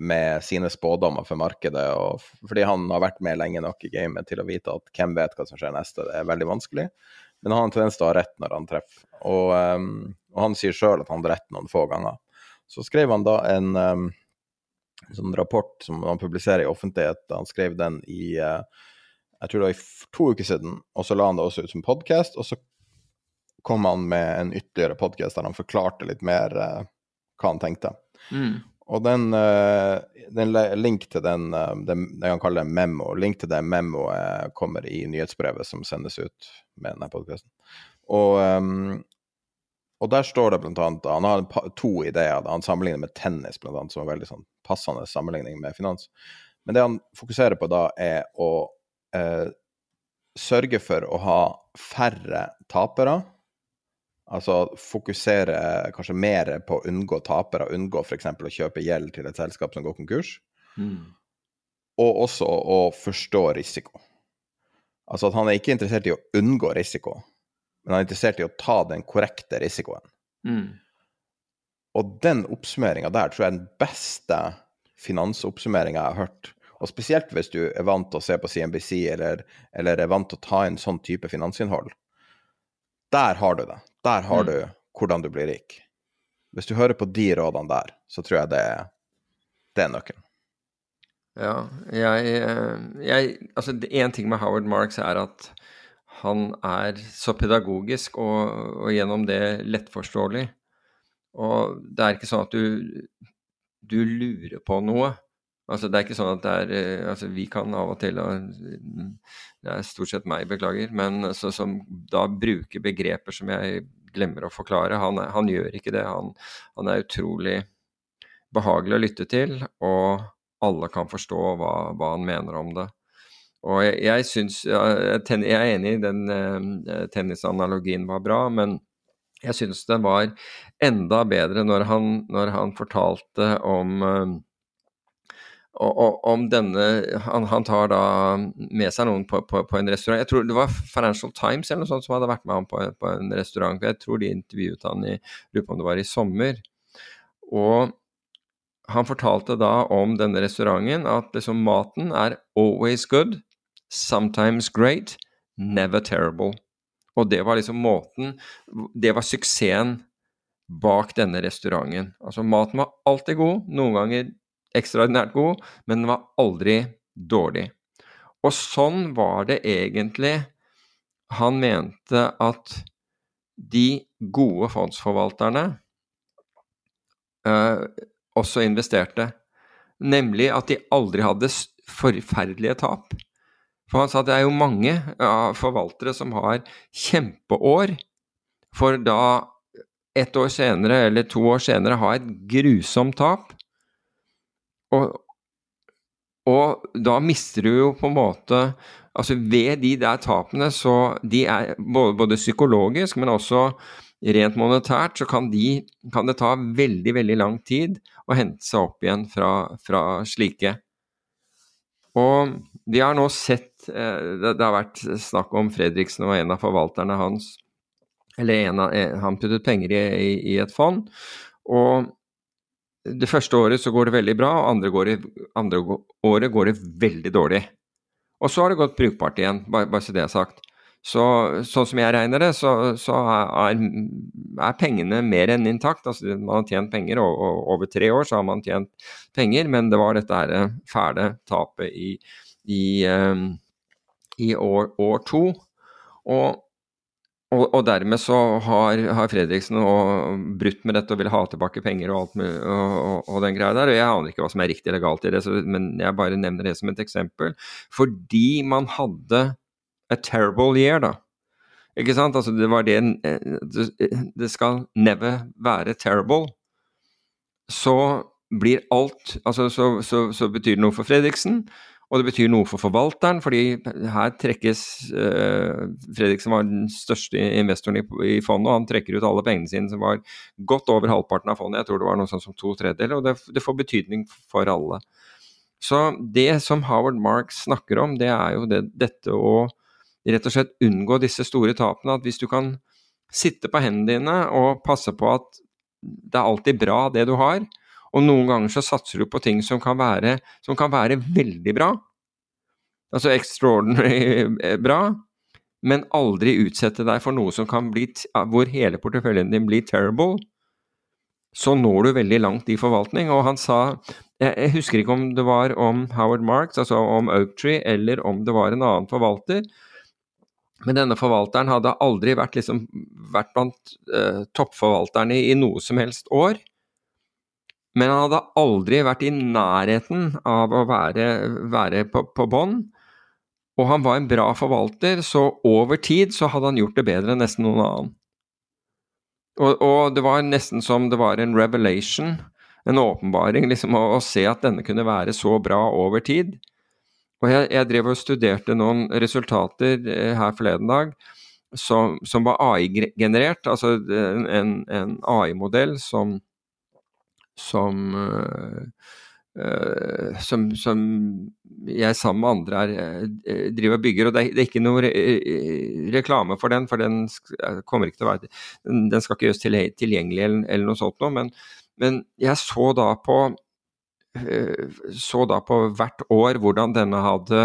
med sine spådommer for markedet. Og, fordi han har vært med lenge nok i gamet til å vite at hvem vet hva som skjer neste. Det er veldig vanskelig. Men han har en tendens til å ha rett når han treffer. Og, um, og han sier sjøl at han hadde rett noen få ganger. Så skrev han da en, um, sånn rapport som han publiserer i offentlighet. Han skrev den i uh, jeg tror det var to uker siden, og så la han det også ut som podkast. Og så kom han med en ytterligere podkast der han forklarte litt mer uh, hva han tenkte. Mm. Og den, uh, den, link til den, uh, den, det kalle det memo, link til det memoet kommer i nyhetsbrevet som sendes ut med denne podkasten. Og, um, og der står det blant annet Han har to ideer. Han sammenligner med tennis, blant annet, som er veldig sånn passende sammenligning med finans. Men det han fokuserer på da, er å eh, sørge for å ha færre tapere. Altså fokusere kanskje mer på å unngå tapere, unngå f.eks. å kjøpe gjeld til et selskap som går konkurs. Mm. Og også å forstå risiko. Altså at han er ikke interessert i å unngå risiko, men han er interessert i å ta den korrekte risikoen. Mm. Og den oppsummeringa der tror jeg er den beste finansoppsummeringa jeg har hørt. Og spesielt hvis du er vant til å se på CNBC, eller, eller er vant til å ta inn sånn type finansinnhold. Der har du det. Der har mm. du hvordan du blir rik. Hvis du hører på de rådene der, så tror jeg det det er nøkkelen. Ja, jeg, jeg Altså, én ting med Howard Marks er at han er så pedagogisk og, og, gjennom det lettforståelig. Og det er ikke sånn at du, du lurer på noe. Altså, det er ikke sånn at det er eh, altså, Vi kan av og til Det er stort sett meg, beklager, men altså, som da bruker begreper som jeg glemmer å forklare. Han, han gjør ikke det. Han, han, er utrolig behagelig å lytte til, og alle kan forstå hva, hva han mener om det. Og jeg, jeg synes, Jeg er enig i den eh, tennisanalogien var bra, men jeg syns den var enda bedre når han, når han fortalte om uh, om denne han, han, tar da med seg noen på, på, på, en restaurant. Jeg tror det var Financial Times eller noe sånt som hadde vært med ham på, på en restaurant. Jeg tror de intervjuet han i lurer på om det var i sommer. Og han fortalte da om denne restauranten at liksom maten er always good, sometimes great, never terrible. Og det var liksom måten Det var suksessen bak denne restauranten. Altså maten var alltid god, noen ganger ekstraordinært god, men den var aldri dårlig. Og sånn var det egentlig han mente at de gode fondsforvalterne eh, også investerte. Nemlig at de aldri hadde forferdelige tap. For han sa at det er jo mange uh, forvaltere som har kjempeår, for da ett år senere eller to år senere ha et grusomt tap. Og, og da mister du jo på en måte Altså ved de der tapene, så de er både, både psykologisk, men også rent monetært, så kan, de, kan, det ta veldig, veldig lang tid å hente seg opp igjen fra, fra slike. Og vi har nå sett eh, det, har vært snakk om Fredriksen og en av forvalterne hans Eller av, han puttet penger i, i et fond. Og det første året så går det veldig bra, og andre, går det, andre året går det veldig dårlig. Og så har det gått brukbart igjen, bare, bare så det er sagt. Så, sånn som jeg regner det, så, så er, er, pengene mer enn intakt. Altså, man har tjent penger, og, og, over tre år så har man tjent penger, men det var dette her fæle tapet i, i, um, i år, år, to. Og og, og, dermed så har, har Fredriksen brutt med dette og vil ha tilbake penger og alt med, og, og, og, den greia der. Og jeg aner ikke hva som er riktig eller galt i det, så, men jeg bare nevner det som et eksempel. Fordi man hadde a terrible year, da. Ikke sant? Altså, det var det Det skal never være terrible. Så blir alt Altså, så, så, så betyr det noe for Fredriksen. Og det betyr noe for forvalteren, fordi her trekkes eh, Fredriksen var den største investoren i, i, fondet, og han trekker ut alle pengene sine, som var godt over halvparten av fondet. Jeg tror det var noe sånt som to tredjedeler, og det, det, får betydning for alle. Så det som Howard Marks snakker om, det er jo det, dette å rett og slett unngå disse store tapene. At hvis du kan sitte på hendene dine og passe på at det er alltid bra, det du har, og noen ganger så satser du på ting som kan være, som kan være veldig bra. Altså extraordinary eh, bra, men aldri utsette deg for noe som kan bli, hvor hele porteføljen din blir terrible. Så når du veldig langt i forvaltning. Og han sa Jeg husker ikke om det var om Howard Marks, altså om Oaktree, eller om det var en annen forvalter. Men denne forvalteren hadde aldri vært, liksom, vært blant uh, toppforvalterne i, i noe som helst år. Men han hadde aldri vært i nærheten av å være, være på, på bånn. Og han var en bra forvalter, så over tid så hadde han gjort det bedre enn nesten noen annen. Og, og, det var nesten som det var en revelation, en åpenbaring, liksom, å, å, se at denne kunne være så bra over tid. Og jeg, jeg drev og studerte noen resultater eh, her forleden dag som, som var AI-generert, altså en, en AI-modell som, som uh, som, som, jeg sammen med andre er, uh, driver og bygger. og Det er, det er ikke noe re reklame for den, for den kommer ikke til å være Den skal ikke gjøres tilgjengelig eller, eller noe sånt noe. Men, men, jeg så da på så da på hvert år hvordan denne hadde,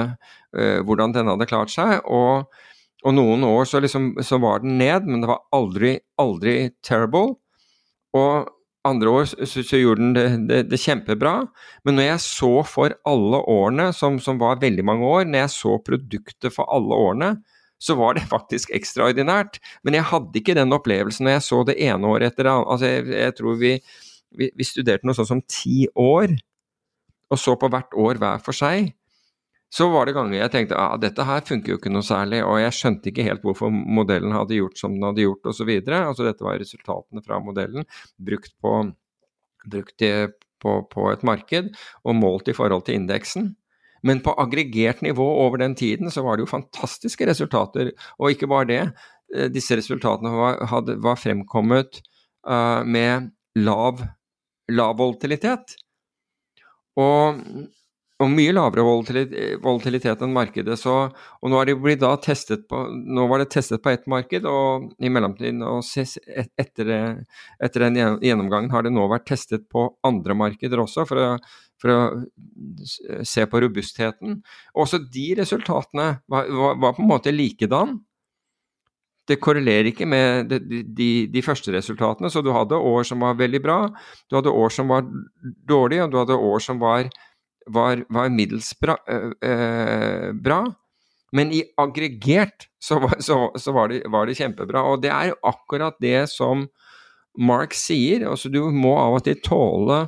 hvordan denne hadde klart seg. og og noen år så, liksom, så var den ned, men det var aldri, aldri terrible. Og andre år så, så gjorde den det, det, det, kjempebra, men når jeg så for alle årene, som, som, var veldig mange år, når jeg så produktet for alle årene, så var det faktisk ekstraordinært. Men jeg hadde ikke den opplevelsen når jeg så det ene året etter det andre. Altså, jeg, jeg tror vi, vi, vi studerte noe sånt som ti år, og så på hvert år hver for seg så var det ganger jeg tenkte at ah, dette her funker jo ikke noe særlig, og jeg skjønte ikke helt hvorfor modellen hadde gjort som den hadde gjort osv. Altså dette var resultatene fra modellen brukt, på, brukt på, på, et marked og målt i forhold til indeksen. Men på aggregert nivå over den tiden så var det jo fantastiske resultater. Og ikke bare det, eh, disse resultatene var, hadde, var fremkommet uh, med lav, lav volatilitet. Og og mye lavere volatilitet enn markedet. Så, og nå, på, nå var det testet på ett marked, og i mellomtiden og etter, etter, den gjennomgangen har det nå vært testet på andre markeder også, for å, for å se på robustheten. Også de resultatene var, var, var, på en måte likedan. Det korrelerer ikke med de, de, de, første resultatene, så du hadde år som var veldig bra, du hadde år som var dårlige, og du hadde år som var var, var middels bra, øh, bra, men i aggregert så, var, så, så var, det, var, det, kjempebra. Og det er jo akkurat det som Mark sier. altså Du må av og til tåle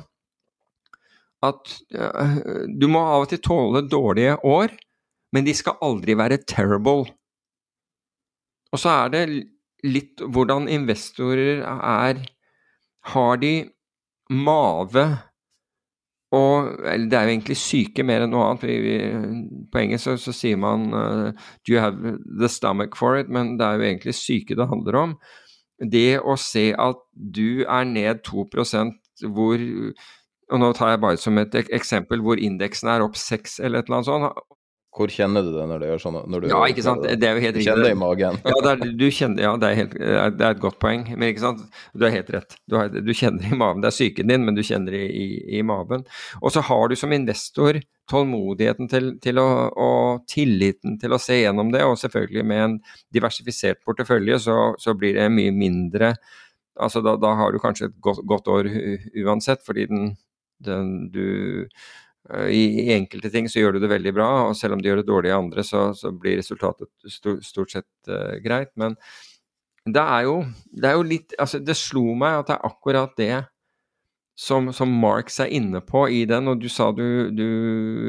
at øh, Du må av og til tåle dårlige år, men de skal aldri være terrible. Og så er det litt hvordan investorer er Har de mave og det er jo egentlig syke mer enn noe annet. Vi, på engelsk så, så, sier man uh, Do you have the stomach for it? Men det er jo egentlig syke det handler om. Det å se at du er ned 2% hvor og nå tar jeg bare som et eksempel hvor indeksen er opp 6 eller et eller annet sånt, hvor kjenner du det når du gjør sånn? Du ja, ikke sant. Det er jo helt riktig. Kjenner det i magen. ja, det er, du kjenner, ja det, er helt, det er et godt poeng. Men ikke sant, du har helt rett. Du, har, du kjenner det i magen. Det er psyken din, men du kjenner det i, i, magen. Og så har du som investor tålmodigheten til, til å, og tilliten til å se gjennom det, og selvfølgelig med en diversifisert portefølje så, så blir det mye mindre altså da, da, har du kanskje et godt, godt år uansett, fordi den, den du I, I, enkelte ting så gjør du det veldig bra, og selv om du gjør det dårlig i andre, så, så blir resultatet stort, sett uh, greit. Men det er, jo, det er jo litt Altså, det slo meg at det er akkurat det som, som Marx er inne på i den, og du sa du, du,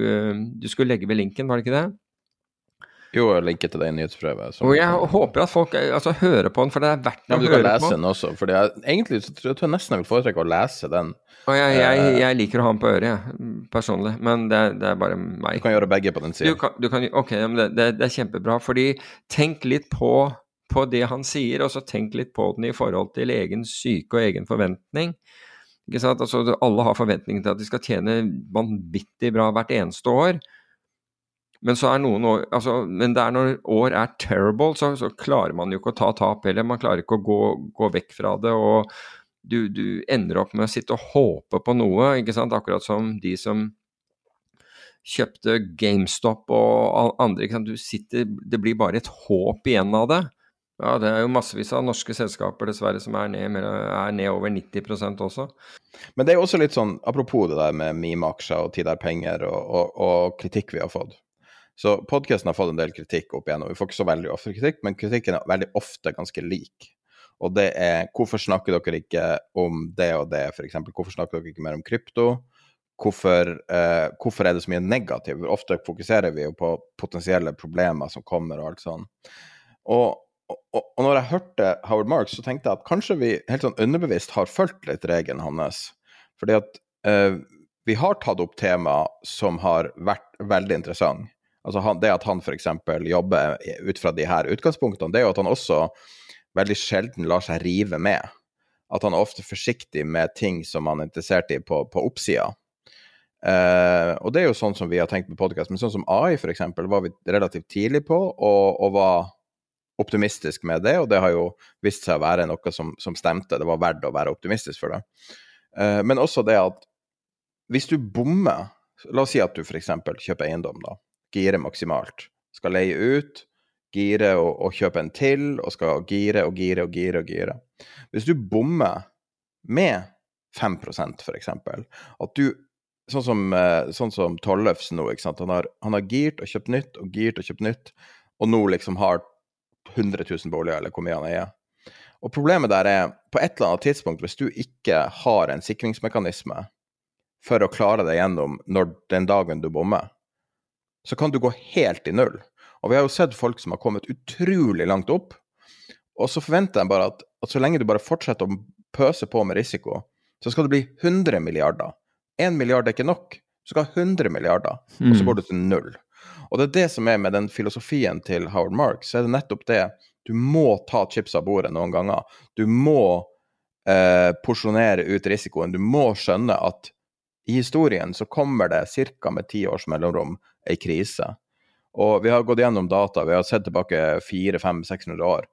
uh, du skulle legge ved linken, var det ikke det? Jo, jeg linker til det i nyhetsbrevet. Og jeg håper at folk altså, hører på den, for det er verdt å høre på. Du kan lese den også, for egentlig så tror jeg nesten jeg vil foretrekke å lese den og jeg, jeg, eh, jeg, liker å ha den på øret, jeg, personlig, men det, det, er bare meg. Du kan gjøre begge på den siden. ok, men det, det, det, er kjempebra. fordi tenk litt på, på, det han sier, og så tenk litt på den i forhold til egen syke og egen forventning. Ikke sant? Altså, alle har forventninger til at de skal tjene vanvittig bra hvert eneste år. Men, så er noen år, altså, men det er når år er terrible, så, så klarer man jo ikke å ta tap heller. Man klarer ikke å gå, gå vekk fra det. og du, du, ender opp med å sitte og håpe på noe, ikke sant? akkurat som de som kjøpte GameStop og andre. Ikke sant? Du sitter, det blir bare et håp igjen av det. Ja, Det er jo massevis av norske selskaper dessverre som er ned, er ned over 90% også. Men det er jo også litt sånn, apropos det der med meme-aksjer og tid er penger og, og, og, kritikk vi har fått. Så podkasten har fått en del kritikk opp igjennom. Vi får ikke så veldig ofte kritikk, men kritikken er veldig ofte ganske lik. Og det er hvorfor snakker dere ikke om det og det, f.eks. Hvorfor snakker dere ikke mer om krypto? Hvorfor, eh, hvorfor, er det så mye negativt? Ofte fokuserer vi jo på potensielle problemer som kommer og alt sånn. Og og, og, når jeg hørte Howard Marks, så tenkte jeg at kanskje vi helt sånn underbevisst har fulgt litt regelen hans. Fordi at eh, vi har tatt opp tema som har vært veldig interessant. Altså han, det at han f.eks. jobber ut fra de her utgangspunktene, det er jo at han også veldig sjelden lar seg rive med. At han er ofte forsiktig med ting som han er interessert i på, på oppsida. Uh, og det er jo sånn som vi har tenkt med podkast, men sånn som AI f.eks. var vi relativt tidlig på, og, og, var optimistisk med det, og det har jo vist seg å være noe som, som stemte. Det var verdt å være optimistisk for det. Uh, men også det at hvis du bommer La oss si at du f.eks. kjøper eiendom, da. Girer maksimalt. Skal leie ut, gire og, og, kjøpe en til, og skal gire og gire og gire og gire. Hvis du bommer med 5 f.eks., at du Sånn som, eh, sånn som Tollefsen nå. Han har, han har girt og kjøpt nytt og girt og kjøpt nytt, og nå liksom har 100 000 boliger, eller hvor mye han eier. Og problemet der er, på et eller annet tidspunkt, hvis du ikke har en sikringsmekanisme for å klare deg gjennom når, den dagen du bommer, så kan du gå helt i null. Og vi har jo sett folk som har kommet utrolig langt opp, og så forventer jeg bare at, at så lenge du bare fortsetter å pøse på med risiko, så skal det bli 100 milliarder. 1 milliard er ikke nok. Du skal ha 100 milliarder, og så mm. går du til null. Og det er det som er med den filosofien til Howard Marks, så er det nettopp det. Du må ta chips av bordet noen ganger. Du må eh, porsjonere ut risikoen. Du må skjønne at i historien så kommer det ca. med ti års mellomrom ei krise. Og vi har gått gjennom data, vi har sett tilbake 400-500-600 år.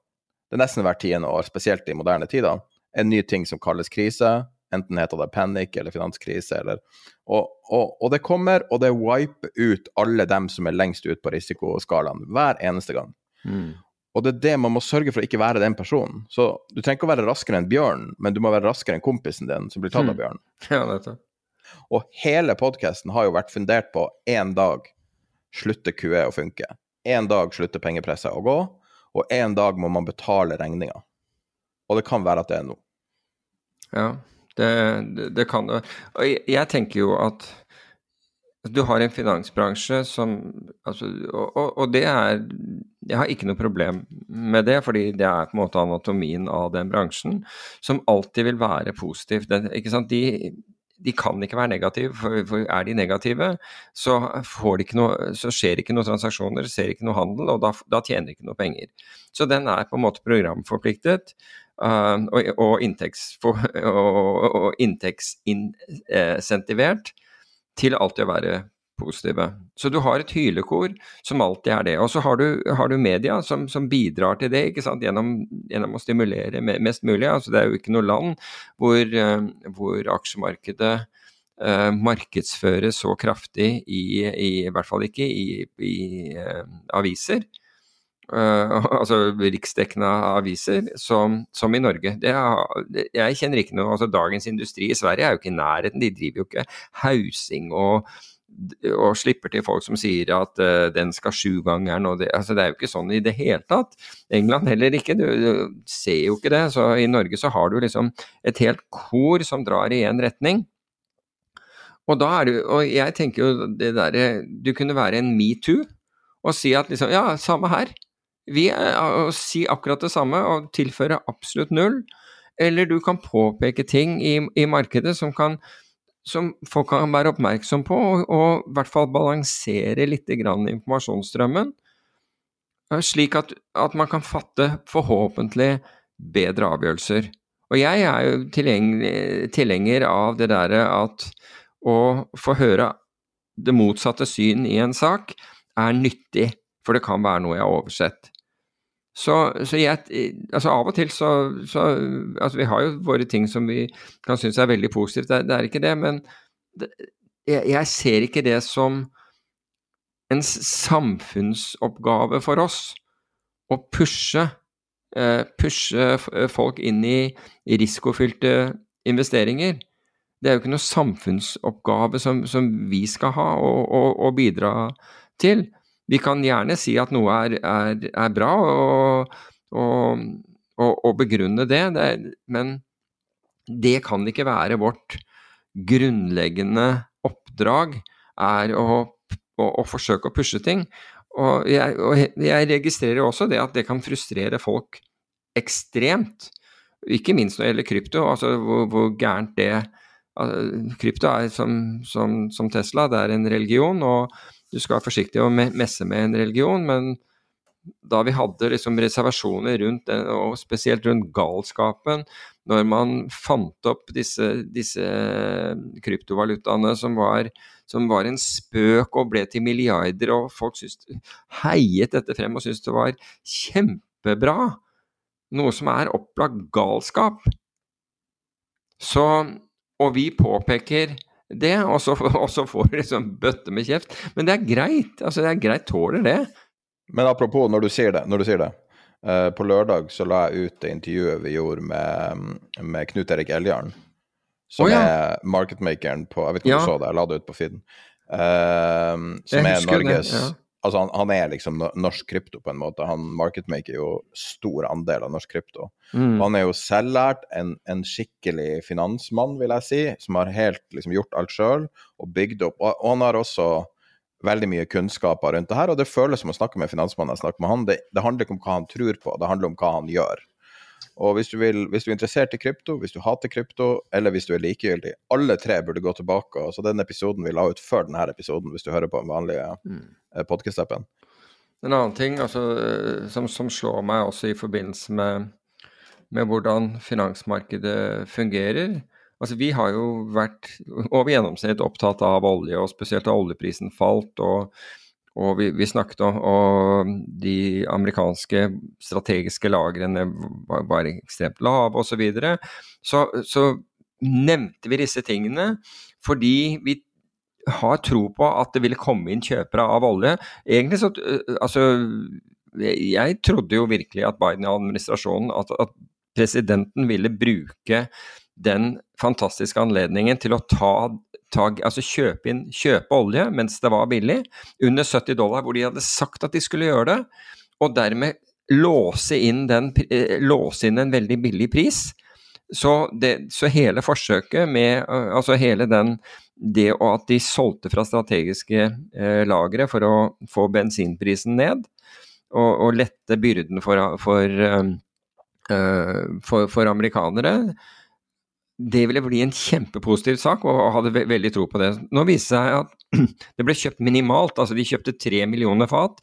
Det er nesten hvert tiende år, spesielt i moderne tider, en ny ting som kalles krise. Enten heter det panic eller finanskrise, eller og, og, og, det kommer, og det wiper ut alle dem som er lengst ut på risikoskalaen, hver eneste gang. Mm. Og det er det man må sørge for å ikke være den personen. Så du trenger ikke å være raskere enn bjørn, men du må være raskere enn kompisen din som blir tatt av mm. bjørn. Ja, dette. Og hele podkasten har jo vært fundert på én dag slutter QE å funke. En dag slutter pengepresset å gå, og en dag må man betale regninga. Og det kan være at det er nå. Ja, det, det, det kan det. Og jeg, jeg, tenker jo at du har en finansbransje som altså, og, og, det er Jeg har ikke noe problem med det, fordi det er på en måte anatomien av den bransjen, som alltid vil være positiv. Den, ikke sant? De, de kan ikke være negative, for, for er de negative, så, noe, så, skjer ikke noen transaksjoner, ser ikke noe handel, og da, da, tjener de ikke noe penger. Så den er på en måte programforpliktet uh, og, og, og inntektsinsentivert til alltid å være positive. Så du har et hylekor som alltid er det. Og så har du, har du media som, som, bidrar til det? Gjennom, gjennom, å stimulere mest mulig. Altså, det er jo ikke noe land hvor, uh, hvor aksjemarkedet uh, markedsføres så kraftig i, i, i hvert fall ikke i, i uh, aviser. altså riksdekkende aviser, som, som i Norge. Er, jeg kjenner ikke noe altså Dagens Industri i Sverige er jo ikke i nærheten. De driver jo ikke hausing og og slipper til folk som sier at uh, den skal sjugangeren og det, altså det er jo ikke sånn i det hele tatt. England heller ikke, du, du, ser jo ikke det. Så i Norge så har du liksom et helt kor som drar i én retning. Og da er du Og jeg tenker jo det derre Du kunne være en metoo og si at liksom Ja, samme her. Vi er, og si akkurat det samme og tilføre absolutt null. Eller du kan påpeke ting i, i markedet som kan som folk kan være oppmerksom på, og, og i hvert fall balansere litt informasjonsstrømmen, eh, slik at, at, man kan fatte forhåpentlig bedre avgjørelser. Og jeg er jo tilhenger av det derre at å få høre det motsatte syn i en sak er nyttig, for det kan være noe jeg har oversett. Så, så jeg, altså Av og til så, så altså Vi har jo våre ting som vi kan synes er veldig positivt, det, det er ikke det. Men det, jeg, jeg, ser ikke det som en samfunnsoppgave for oss å pushe, eh, pushe folk inn i risikofylte investeringer. Det er jo ikke noe samfunnsoppgave som, som vi skal ha og bidra til. Vi kan gjerne si at noe er, er, er bra, og, og, og, og, begrunne det, det, men det kan ikke være vårt grunnleggende oppdrag, er å, å, å forsøke å pushe ting. Og jeg, og jeg registrerer også det at det kan frustrere folk ekstremt. Ikke minst når det gjelder krypto, altså hvor, hvor gærent det Krypto er som, som, som, Tesla, det er en religion, og du skal være forsiktig å messe med en religion, men da vi hadde liksom reservasjoner rundt den, og spesielt rundt galskapen, når man fant opp disse, disse kryptovalutaene som var, som var, en spøk og ble til milliarder, og folk syntes, heiet dette frem og syntes det var kjempebra, noe som er opplagt galskap. Så Og vi påpeker det, og så, og så får du liksom bøtte med kjeft. Men det er greit. Altså, det er greit, tåler det. Men apropos når du sier det, når du sier det. Uh, på lørdag så la jeg ut det intervjuet vi gjorde med, med Knut Erik Eljarn. Som oh, ja. er marketmakeren på Jeg vet ikke om ja. du så det, jeg la det ut på feeden. Uh, som er Norges det, ja. Altså, han, han, er liksom norsk krypto, på en måte. Han marketmaker jo stor andel av norsk krypto. Mm. Han er jo selvlært, en, en, skikkelig finansmann, vil jeg si, som har helt liksom gjort alt sjøl og bygd opp. Og, og, han har også veldig mye kunnskaper rundt det her, og det føles som å snakke med finansmannen jeg snakker med han. Det, det handler ikke om hva han tror på, det handler om hva han gjør. Og hvis du, vil, hvis du, er interessert i krypto, hvis du hater krypto, eller hvis du er likegyldig, alle tre burde gå tilbake. Så den episoden vi la ut før denne episoden, hvis du hører på den vanlige mm. Eh, podkast-appen. En annen ting altså, eh, som, som, slår meg også i forbindelse med, med hvordan finansmarkedet fungerer. Altså, vi har jo vært over gjennomsnitt opptatt av olje, og spesielt da oljeprisen falt. og og vi, vi snakket om og de amerikanske strategiske lagrene var, var ekstremt lave osv. Så, videre. så så nevnte vi disse tingene fordi vi har tro på at det ville komme inn kjøpere av olje. Egentlig så Altså, jeg trodde jo virkelig at Biden-administrasjonen at, at presidenten ville bruke den fantastiske anledningen til å ta tak, altså kjøpe, inn, kjøpe olje mens det var billig, under 70 dollar, hvor de hadde sagt at de skulle gjøre det, og dermed låse inn, den, eh, låse inn en veldig billig pris. Så, det, så hele forsøket med Altså hele den Det at de solgte fra strategiske eh, lagre for å få bensinprisen ned, og, og lette byrden for, for, uh, for, for amerikanere, det ville bli en kjempepositiv sak, og hadde veldig tro på det. Nå viser det seg at det ble kjøpt minimalt, altså de kjøpte tre millioner fat.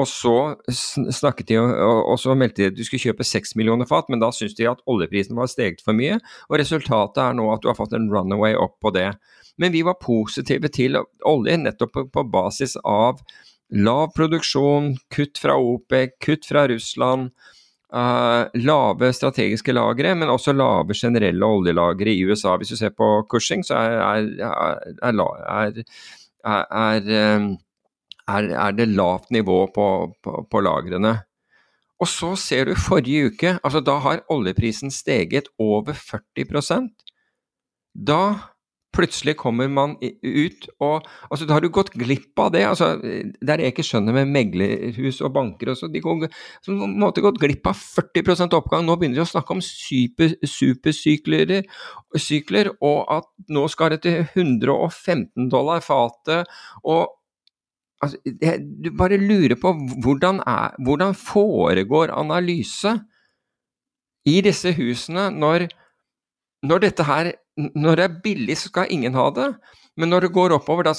Og så snakket de, og så meldte de at du skulle kjøpe seks millioner fat, men da syntes de at oljeprisen var steget for mye, og resultatet er nå at du har fått en runaway opp på det. Men vi var positive til olje nettopp på basis av lav produksjon, kutt fra OPEC, kutt fra Russland, Uh, lave strategiske lagre, men også lave generelle oljelagre i USA. Hvis du ser på Cushing, så er, er, er, er det lavt nivå på, på, på, lagrene. Og så ser du forrige uke, altså da har oljeprisen steget over 40% Da Plutselig kommer man ut, og altså, da har du gått glipp av det. altså, Det jeg ikke skjønner med meglerhus og banker. Også, de går på en måte gått glipp av 40 oppgang. Nå begynner de å snakke om super, supersykler, sykler, og at nå skal det til 115 dollar fatet. altså, jeg, Du bare lurer på hvordan, er, hvordan foregår analyse i disse husene når, når dette her når det er billig, så skal ingen ha det. Men når det går oppover, da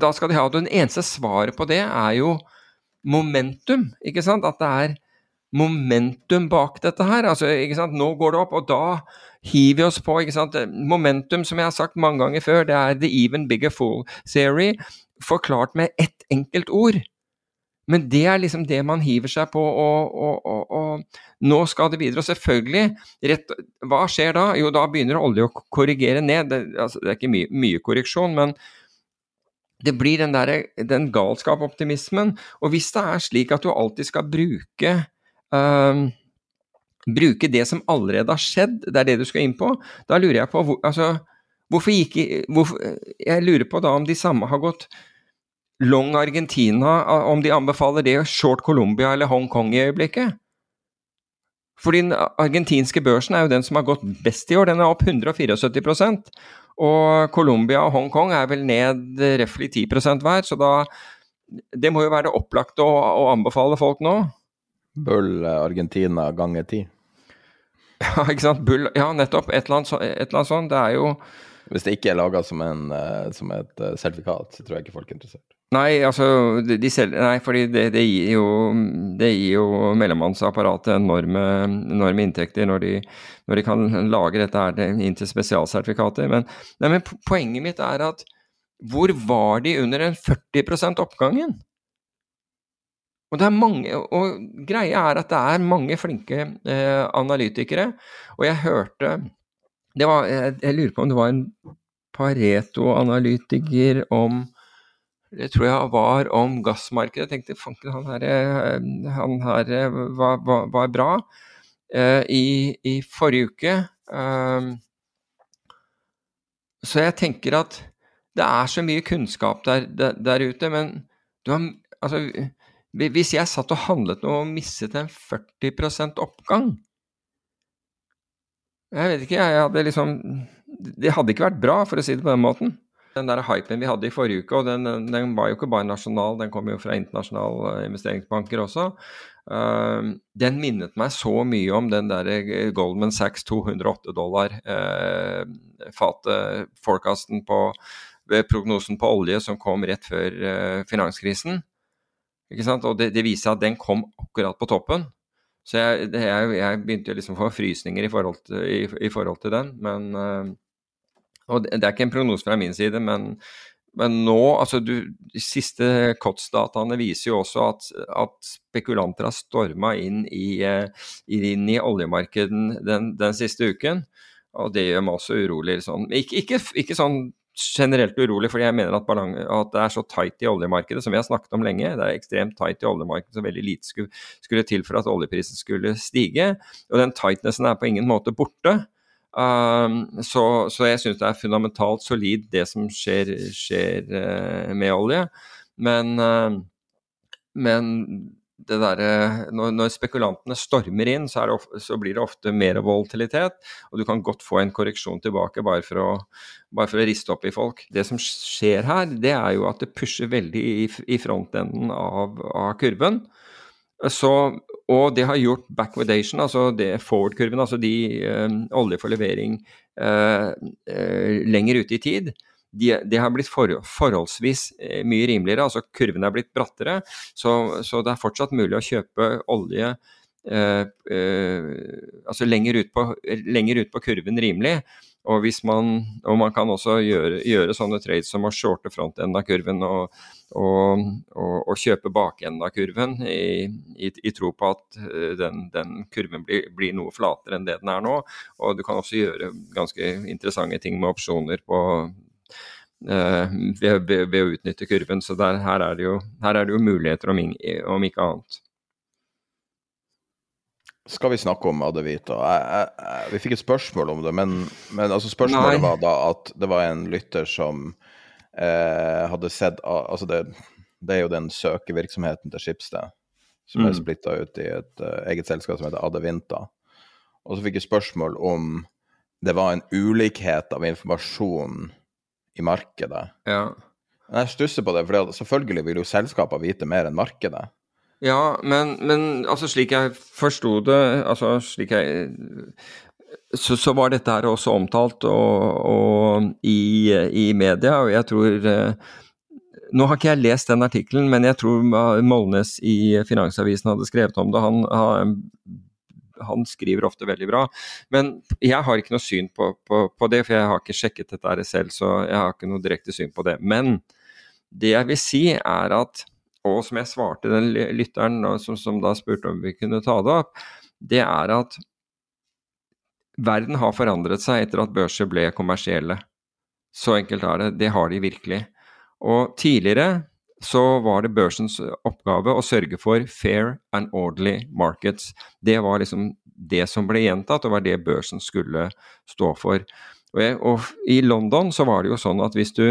da skal de ha det. Den eneste svaret på det er jo momentum, ikke sant? At det er momentum bak dette her. Altså, ikke sant? Nå går det opp, og da hiver vi oss på. ikke sant? Momentum, som jeg har sagt mange ganger før, det er the even bigger fool theory, forklart med ett enkelt ord. Men det er liksom det man hiver seg på, og, og, og, og nå skal det videre. Og selvfølgelig, rett, hva skjer da? Jo, da begynner olje å korrigere ned. Det, altså, det er ikke mye, mye, korreksjon, men det blir den, der, den galskap-optimismen. Og hvis det er slik at du alltid skal bruke uh, bruke det som allerede har skjedd, det er det du skal inn på, da lurer jeg på hvor, altså, hvorfor gikk hvorfor, Jeg lurer på da om de samme har gått long Argentina, om de anbefaler det short Colombia eller Hongkong i øyeblikket. For den argentinske børsen er jo den som har gått best i år, den er opp 174% Og Colombia og Hongkong er vel ned røftlig 10% hver, så da det må jo være det opplagte å, å anbefale folk nå. Bull Argentina ganger ti. Ja, ikke sant. Bull Ja, nettopp. Et eller annet, så, et eller annet sånt. Det er jo Hvis det ikke er laga som, eh, som et eh, sertifikat, så tror jeg ikke folk er interessert. Nei, altså de, selv, Nei, fordi det, det, gir jo, det jo mellommannsapparatet enorme, enorme inntekter når de, når de, kan lage dette her inn til spesialsertifikater. Men, nei, men poenget mitt er at hvor var de under den 40% oppgangen? Og, det er mange, og greia er at det er mange flinke eh, analytikere, og jeg hørte var, jeg, jeg, lurer på om det var en Pareto-analytiker om Det tror jeg var om gassmarkedet. Jeg tenkte fanken, han her, eh, han her eh, var, var, var bra. Uh, i, i, forrige uke. Uh, så jeg tenker at det er så mye kunnskap der, der, der ute, men du har Altså, hvis jeg satt og handlet noe og mistet en 40% oppgang jeg vet ikke, jeg hadde liksom Det hadde ikke vært bra, for å si det på den måten. Den der hypen vi hadde i forrige uke, og den, den var jo ikke bare nasjonal, den kom jo fra internasjonale eh, investeringsbanker også. Uh, den minnet meg så mye om den der eh, Goldman Sachs 208 dollar uh, fatet, forecasten på prognosen på olje som kom rett før uh, finanskrisen. Ikke sant? Og det, det viser at den kom akkurat på toppen. Så jeg, jeg, jeg begynte liksom å få frysninger i forhold til, i, i forhold til den. Men, uh, og det, er ikke en prognose fra min side, men, men nå altså du, De siste COTS-dataene viser jo også at, at spekulanter har storma inn i, inn i oljemarkedet den, den, siste uken. Og det gjør meg også urolig. Sånn. Ikke, ikke, ikke sånn generelt urolig, fordi jeg mener at, at, det er så tight i oljemarkedet, som vi har snakket om lenge. Det er ekstremt tight i oljemarkedet, så veldig lite skulle, skulle til for at oljeprisen skulle stige. Og den tightnessen er på ingen måte borte. Um, så, så, jeg syns det er fundamentalt solid det som skjer, skjer uh, med olje. Men, uh, men der, når, når, spekulantene stormer inn, så, ofte, så, blir det ofte mer volatilitet. Og du kan godt få en korreksjon tilbake bare for, å, bare for å riste opp i folk. Det som skjer her, det er jo at det pusher veldig i, i frontenden av, av kurven. Så, og det har gjort backwardation, altså det forward-kurven, altså de um, olje for levering uh, uh, lenger ute i tid det de, har blitt for, forholdsvis eh, mye rimeligere. altså Kurvene er blitt brattere, så, så, det er fortsatt mulig å kjøpe olje altså lenger ut, på, lenger ut, på, kurven rimelig. Og, man, og man kan også gjøre, gjøre, sånne trades som å shorte frontenden av kurven og, og, og kjøpe bakenden av kurven i, i, i, tro på at eh, den, den kurven blir, blir, noe flatere enn det den er nå. Og du kan også gjøre ganske interessante ting med opsjoner på Eh, ved, ved, ved, å utnytte kurven. Så der, her, er jo, her, er det jo, muligheter, om, om, ikke annet. Skal vi snakke om Adevita? Vi fikk et spørsmål om det, men, men altså spørsmålet Nei. var da at det var en lytter som eh, hadde sett Altså det, det, er jo den søkevirksomheten til Skipsted som mm. er splitta ut i et uh, eget selskap som heter Adevinta. Og så fikk jeg spørsmål om det var en ulikhet av informasjon i markedet. Ja. Men jeg stusser på det, for selvfølgelig vil jo selskaper vite mer enn markedet. Ja, men, men altså slik jeg forsto det, altså slik jeg så, så, var dette her også omtalt og, og i, i, media, og jeg tror eh, Nå har ikke jeg lest den artikkelen, men jeg tror Molnes i Finansavisen hadde skrevet om det. Han, han skriver ofte veldig bra. Men jeg har ikke noe syn på, på, på, det, for jeg har ikke sjekket dette selv, så jeg har ikke noe direkte syn på det. Men det jeg vil si er at, og som jeg svarte den lytteren som, som da spurte om vi kunne ta det opp, det er at verden har forandret seg etter at børser ble kommersielle. Så enkelt er det. Det har de virkelig. Og tidligere så var det børsens oppgave å sørge for fair and orderly markets. Det var liksom det som ble gjentatt, og var det børsen skulle stå for. Og, jeg, og I London så var det jo sånn at hvis du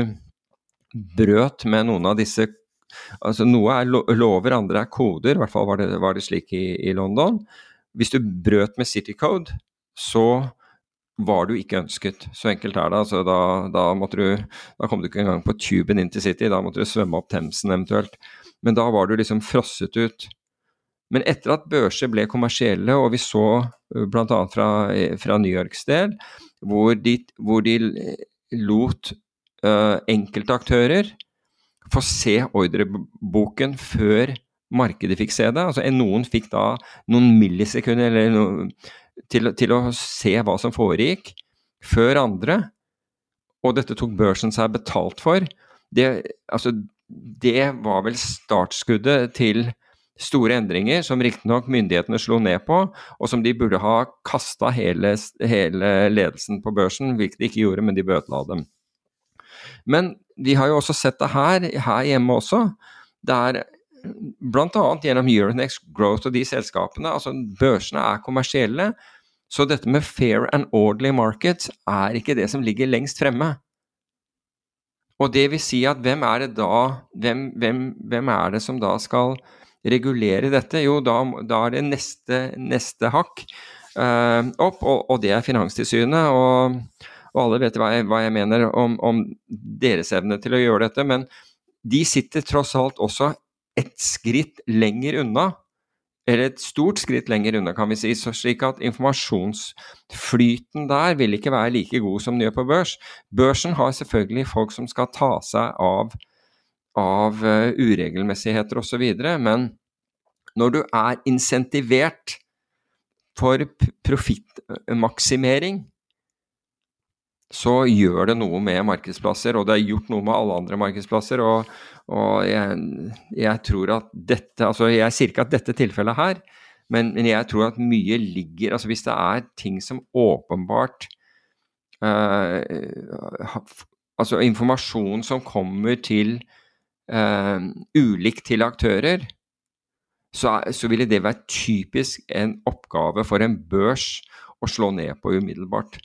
brøt med noen av disse altså Noe er lover, andre er koder, i hvert fall var det, var det slik i, i, London. Hvis du brøt med City Code, så var du ikke ønsket. Så enkelt er det. Altså, da, da, du, da, kom du ikke engang på tuben inn til City, da måtte du svømme opp Themsen eventuelt. Men da var du liksom frosset ut. Men etter at børser ble kommersielle, og vi så uh, bl.a. Fra, fra New Yorks del, hvor de, hvor de lot uh, enkeltaktører få se ordreboken før markedet fikk se det. Altså, noen fikk da noen millisekunder eller no, til, til, å se hva som foregikk, før andre. Og dette tok børsen seg betalt for. Det, altså, det var vel startskuddet til store endringer som riktignok myndighetene slo ned på, og som de burde ha kasta hele, hele, ledelsen på børsen, hvilket de ikke gjorde, men de bøtela dem. Men vi har jo også sett det her, her hjemme også. der bl.a. gjennom Euronext Growth og de selskapene. altså Børsene er kommersielle, så dette med fair and orderly markets er ikke det som ligger lengst fremme. Og det vil si at hvem er det da hvem, hvem, hvem er det som da skal regulere dette? Jo, da, da er det neste, neste hakk uh, opp, og, og, det er Finanstilsynet. Og, og alle vet hva jeg, hva jeg mener om, om, deres evne til å gjøre dette. Men de sitter tross alt også et skritt lenger unna, eller et stort skritt lenger unna, kan vi si, slik at informasjonsflyten der vil ikke være like god som den gjør på børs. Børsen har selvfølgelig folk som skal ta seg av, av uh, uregelmessigheter osv., men når du er insentivert for profittmaksimering, så gjør det noe med markedsplasser, og det er gjort noe med alle andre markedsplasser. Og, og jeg, jeg, tror at dette Altså, jeg sier ikke at dette tilfellet her, men, men, jeg tror at mye ligger Altså, hvis det er ting som åpenbart uh, Altså informasjon som kommer til uh, ulikt til aktører, så, så ville det vært typisk en oppgave for en børs å slå ned på umiddelbart.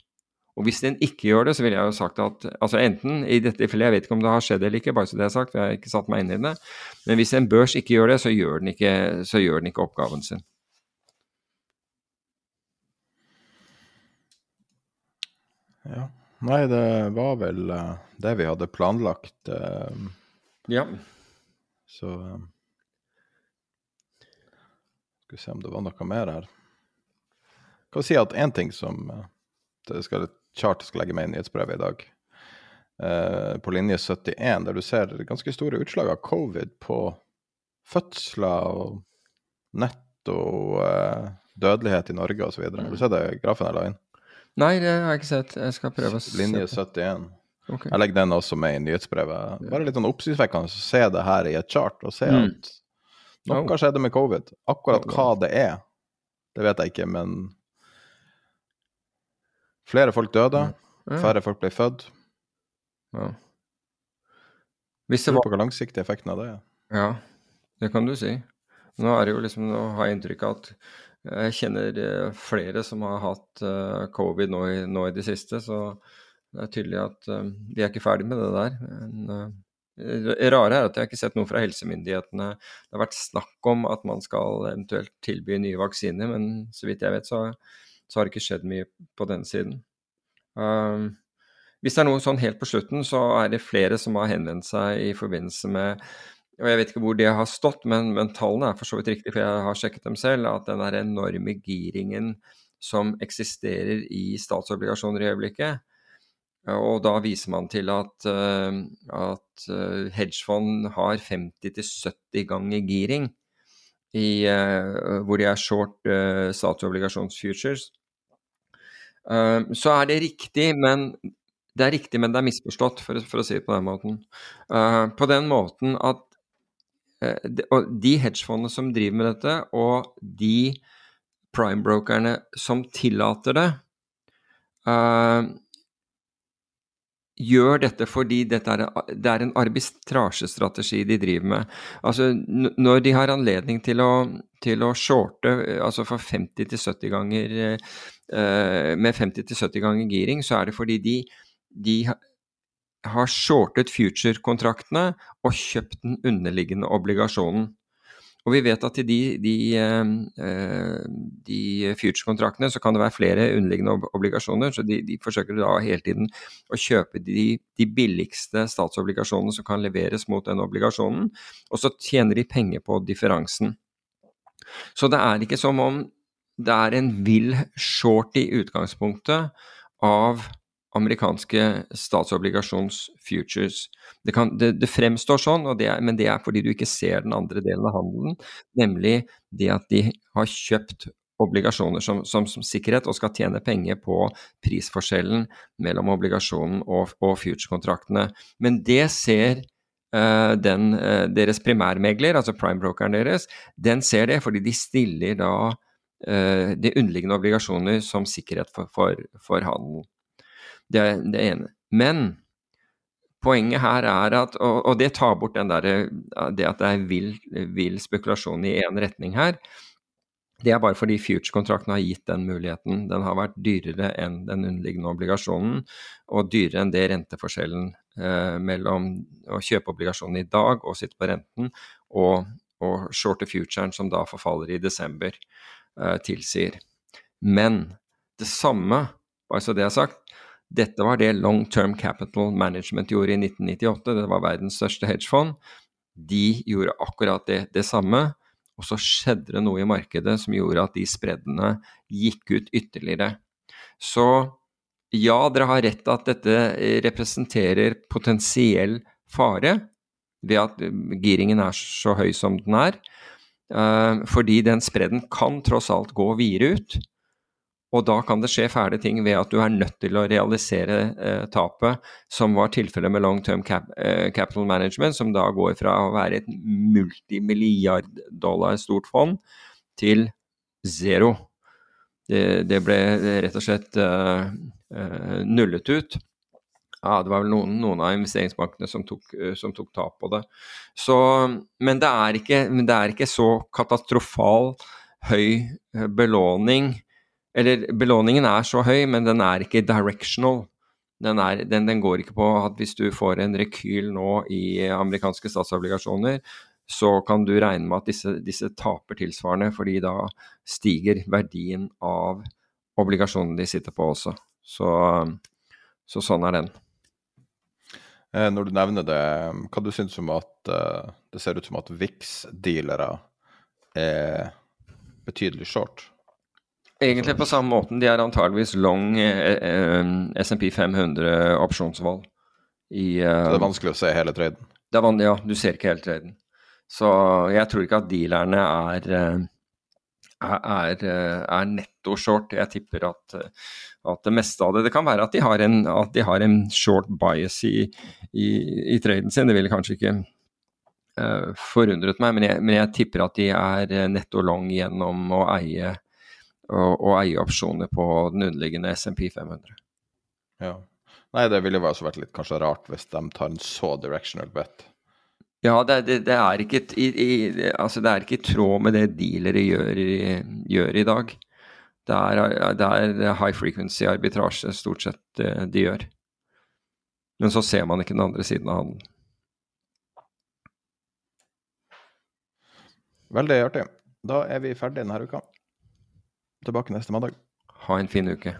Og hvis den ikke gjør det, så ville jeg jo sagt at altså enten i dette tilfellet, jeg vet ikke om det har skjedd eller ikke, bare så det er sagt, for jeg har ikke satt meg inn i det, men hvis en børs ikke gjør det, så gjør den ikke, gjør den ikke oppgaven sin. Ja. Nei, det var vel uh, det vi hadde planlagt. Uh, ja. Så uh, Skal vi se om det var noe mer her. Jeg kan si at én ting som det skal Chart skal legge med i nyhetsbrevet i dag. Uh, på linje 71, der du ser ganske store utslag av covid på fødsler og netto uh, dødelighet i Norge osv. Har du sett det grafen jeg la inn? Nei, det har jeg ikke sett. Jeg skal prøve å se. Linje 71. Okay. Jeg legger den også med i nyhetsbrevet. Bare litt sånn oppsiktsvekkende å se det her i et chart, og se mm. at noe har skjedde med covid. Akkurat hva det er, det vet jeg ikke, men Flere folk døde, ja. færre folk ble født. Ja. Hvis det var Hva langsiktig effekten av det er? Ja, det kan du si. Nå er det jo liksom, nå har jeg inntrykk av at jeg kjenner eh, flere som har hatt uh, covid nå i, nå i, det siste, så det er tydelig at vi er ikke ferdig med det der. Men, det rare er at jeg har ikke sett noe fra helsemyndighetene. Det har vært snakk om at man skal eventuelt tilby nye vaksiner, men så vidt jeg vet så så har det ikke skjedd mye på den siden. Um, hvis det er noe sånn helt på slutten, så er det flere som har henvendt seg i forbindelse med og Jeg vet ikke hvor det har stått, men, men tallene er for så vidt riktige, for jeg har sjekket dem selv. At den der enorme giringen som eksisterer i statsobligasjoner i øyeblikket, og da viser man til at, uh, at uh, hedgefond har 50-70 ganger giring i, uh, hvor de er short uh, statsobligasjonsfutures. Uh, så er det riktig, men det er riktig, men det er misforstått, for, for å si det på den måten. Uh, på den måten at de, de hedgefondene som driver med dette, og de prime-brokerne som tillater det, gjør dette fordi dette er, det er en arbitrasjestrategi de driver med. Altså, når de har anledning til å, til å shorte altså for 50-70 ganger eh, med 50-70 ganger giring, så er det fordi de, de har shortet future-kontraktene og kjøpt den underliggende obligasjonen. Og vi vet at i de, de, eh, de future-kontraktene så kan det være flere underliggende obligasjoner, så de, de forsøker da hele tiden å kjøpe de, de, billigste statsobligasjonene som kan leveres mot den obligasjonen, og så tjener de penger på differansen. Så det er ikke som om det er en vill short i utgangspunktet av amerikanske statsobligasjonsfutures. Det, det, det fremstår sånn, det er, men det er fordi du ikke ser den andre delen av handelen, nemlig det at de har kjøpt obligasjoner som, som, som sikkerhet og skal tjene penger på prisforskjellen mellom obligasjonen og, og future-kontraktene. Men det ser uh, den, uh, deres primærmegler, altså prime-brokeren deres, den ser det fordi de stiller da uh, de underliggende obligasjoner som sikkerhet for, for, for handelen. Det er det ene. Men poenget her er at Og, og det tar bort den der, det at det er vill, vill spekulasjon i én retning her. Det er bare fordi future-kontrakten har gitt den muligheten. Den har vært dyrere enn den underliggende obligasjonen, og dyrere enn det renteforskjellen eh, mellom å kjøpe obligasjonen i dag og sitte på renten, og, og shorte futuren som da forfaller i desember, eh, tilsier. Men det samme, bare så det er sagt, dette var det Long Term Capital Management gjorde i 1998, det var verdens største hedgefond. De gjorde akkurat det, det samme, og så skjedde det noe i markedet som gjorde at de spreddene gikk ut ytterligere. Så ja, dere har rett at dette representerer potensiell fare ved at giringen er så høy som den er. Uh, fordi den spredden kan tross alt gå videre ut. Og da kan det skje fæle ting ved at du er nødt til å realisere eh, tapet, som var tilfellet med long term cap, eh, capital management, som da går fra å være et multimilliard dollar stort fond til zero. Det, det ble rett og slett eh, eh nullet ut. Ja, det var vel noen, noen av investeringsbankene som tok, eh, som tok, tap på det. Så, men, det ikke, men det er ikke så katastrofal høy eh, belåning eller belåningen er så høy, men den er ikke directional. Den, er, den, den, går ikke på at hvis du får en rekyl nå i amerikanske statsobligasjoner, så kan du regne med at disse, disse taper tilsvarende, fordi da stiger verdien av obligasjonene de sitter på også. Så, så sånn er den. Eh, når du nevner det, hva du syns om at uh, det ser ut som at VIX-dealere er betydelig short? Egentlig på samme måten. De er antageligvis long eh, eh, SMP 500 opsjonsvalg. I, eh, så det er vanskelig å se hele traden? Ja, du ser ikke hele traden. Så jeg tror ikke at dealerne er, er, er, er netto short. Jeg tipper at, at, det meste av det Det kan være at de har en, de har en short bias i, i, i, traden sin. Det ville kanskje ikke forundret meg, men jeg, men jeg, tipper at de er netto long gjennom å eie og, og eie opsjoner på den underliggende SMP 500. Ja. Nei, det ville jo også vært litt kanskje rart hvis de tar en så directional bet. Ja, det, det, det, er ikke, i, i, altså det er ikke i tråd med det dealere gjør i, gjør i dag. Det er, det er, high frequency arbitrasje stort sett eh, de gjør. Men så ser man ikke den andre siden av handelen. Veldig artig. Da er vi ferdige denne uka. Tilbake neste mandag. Ha en fin uke.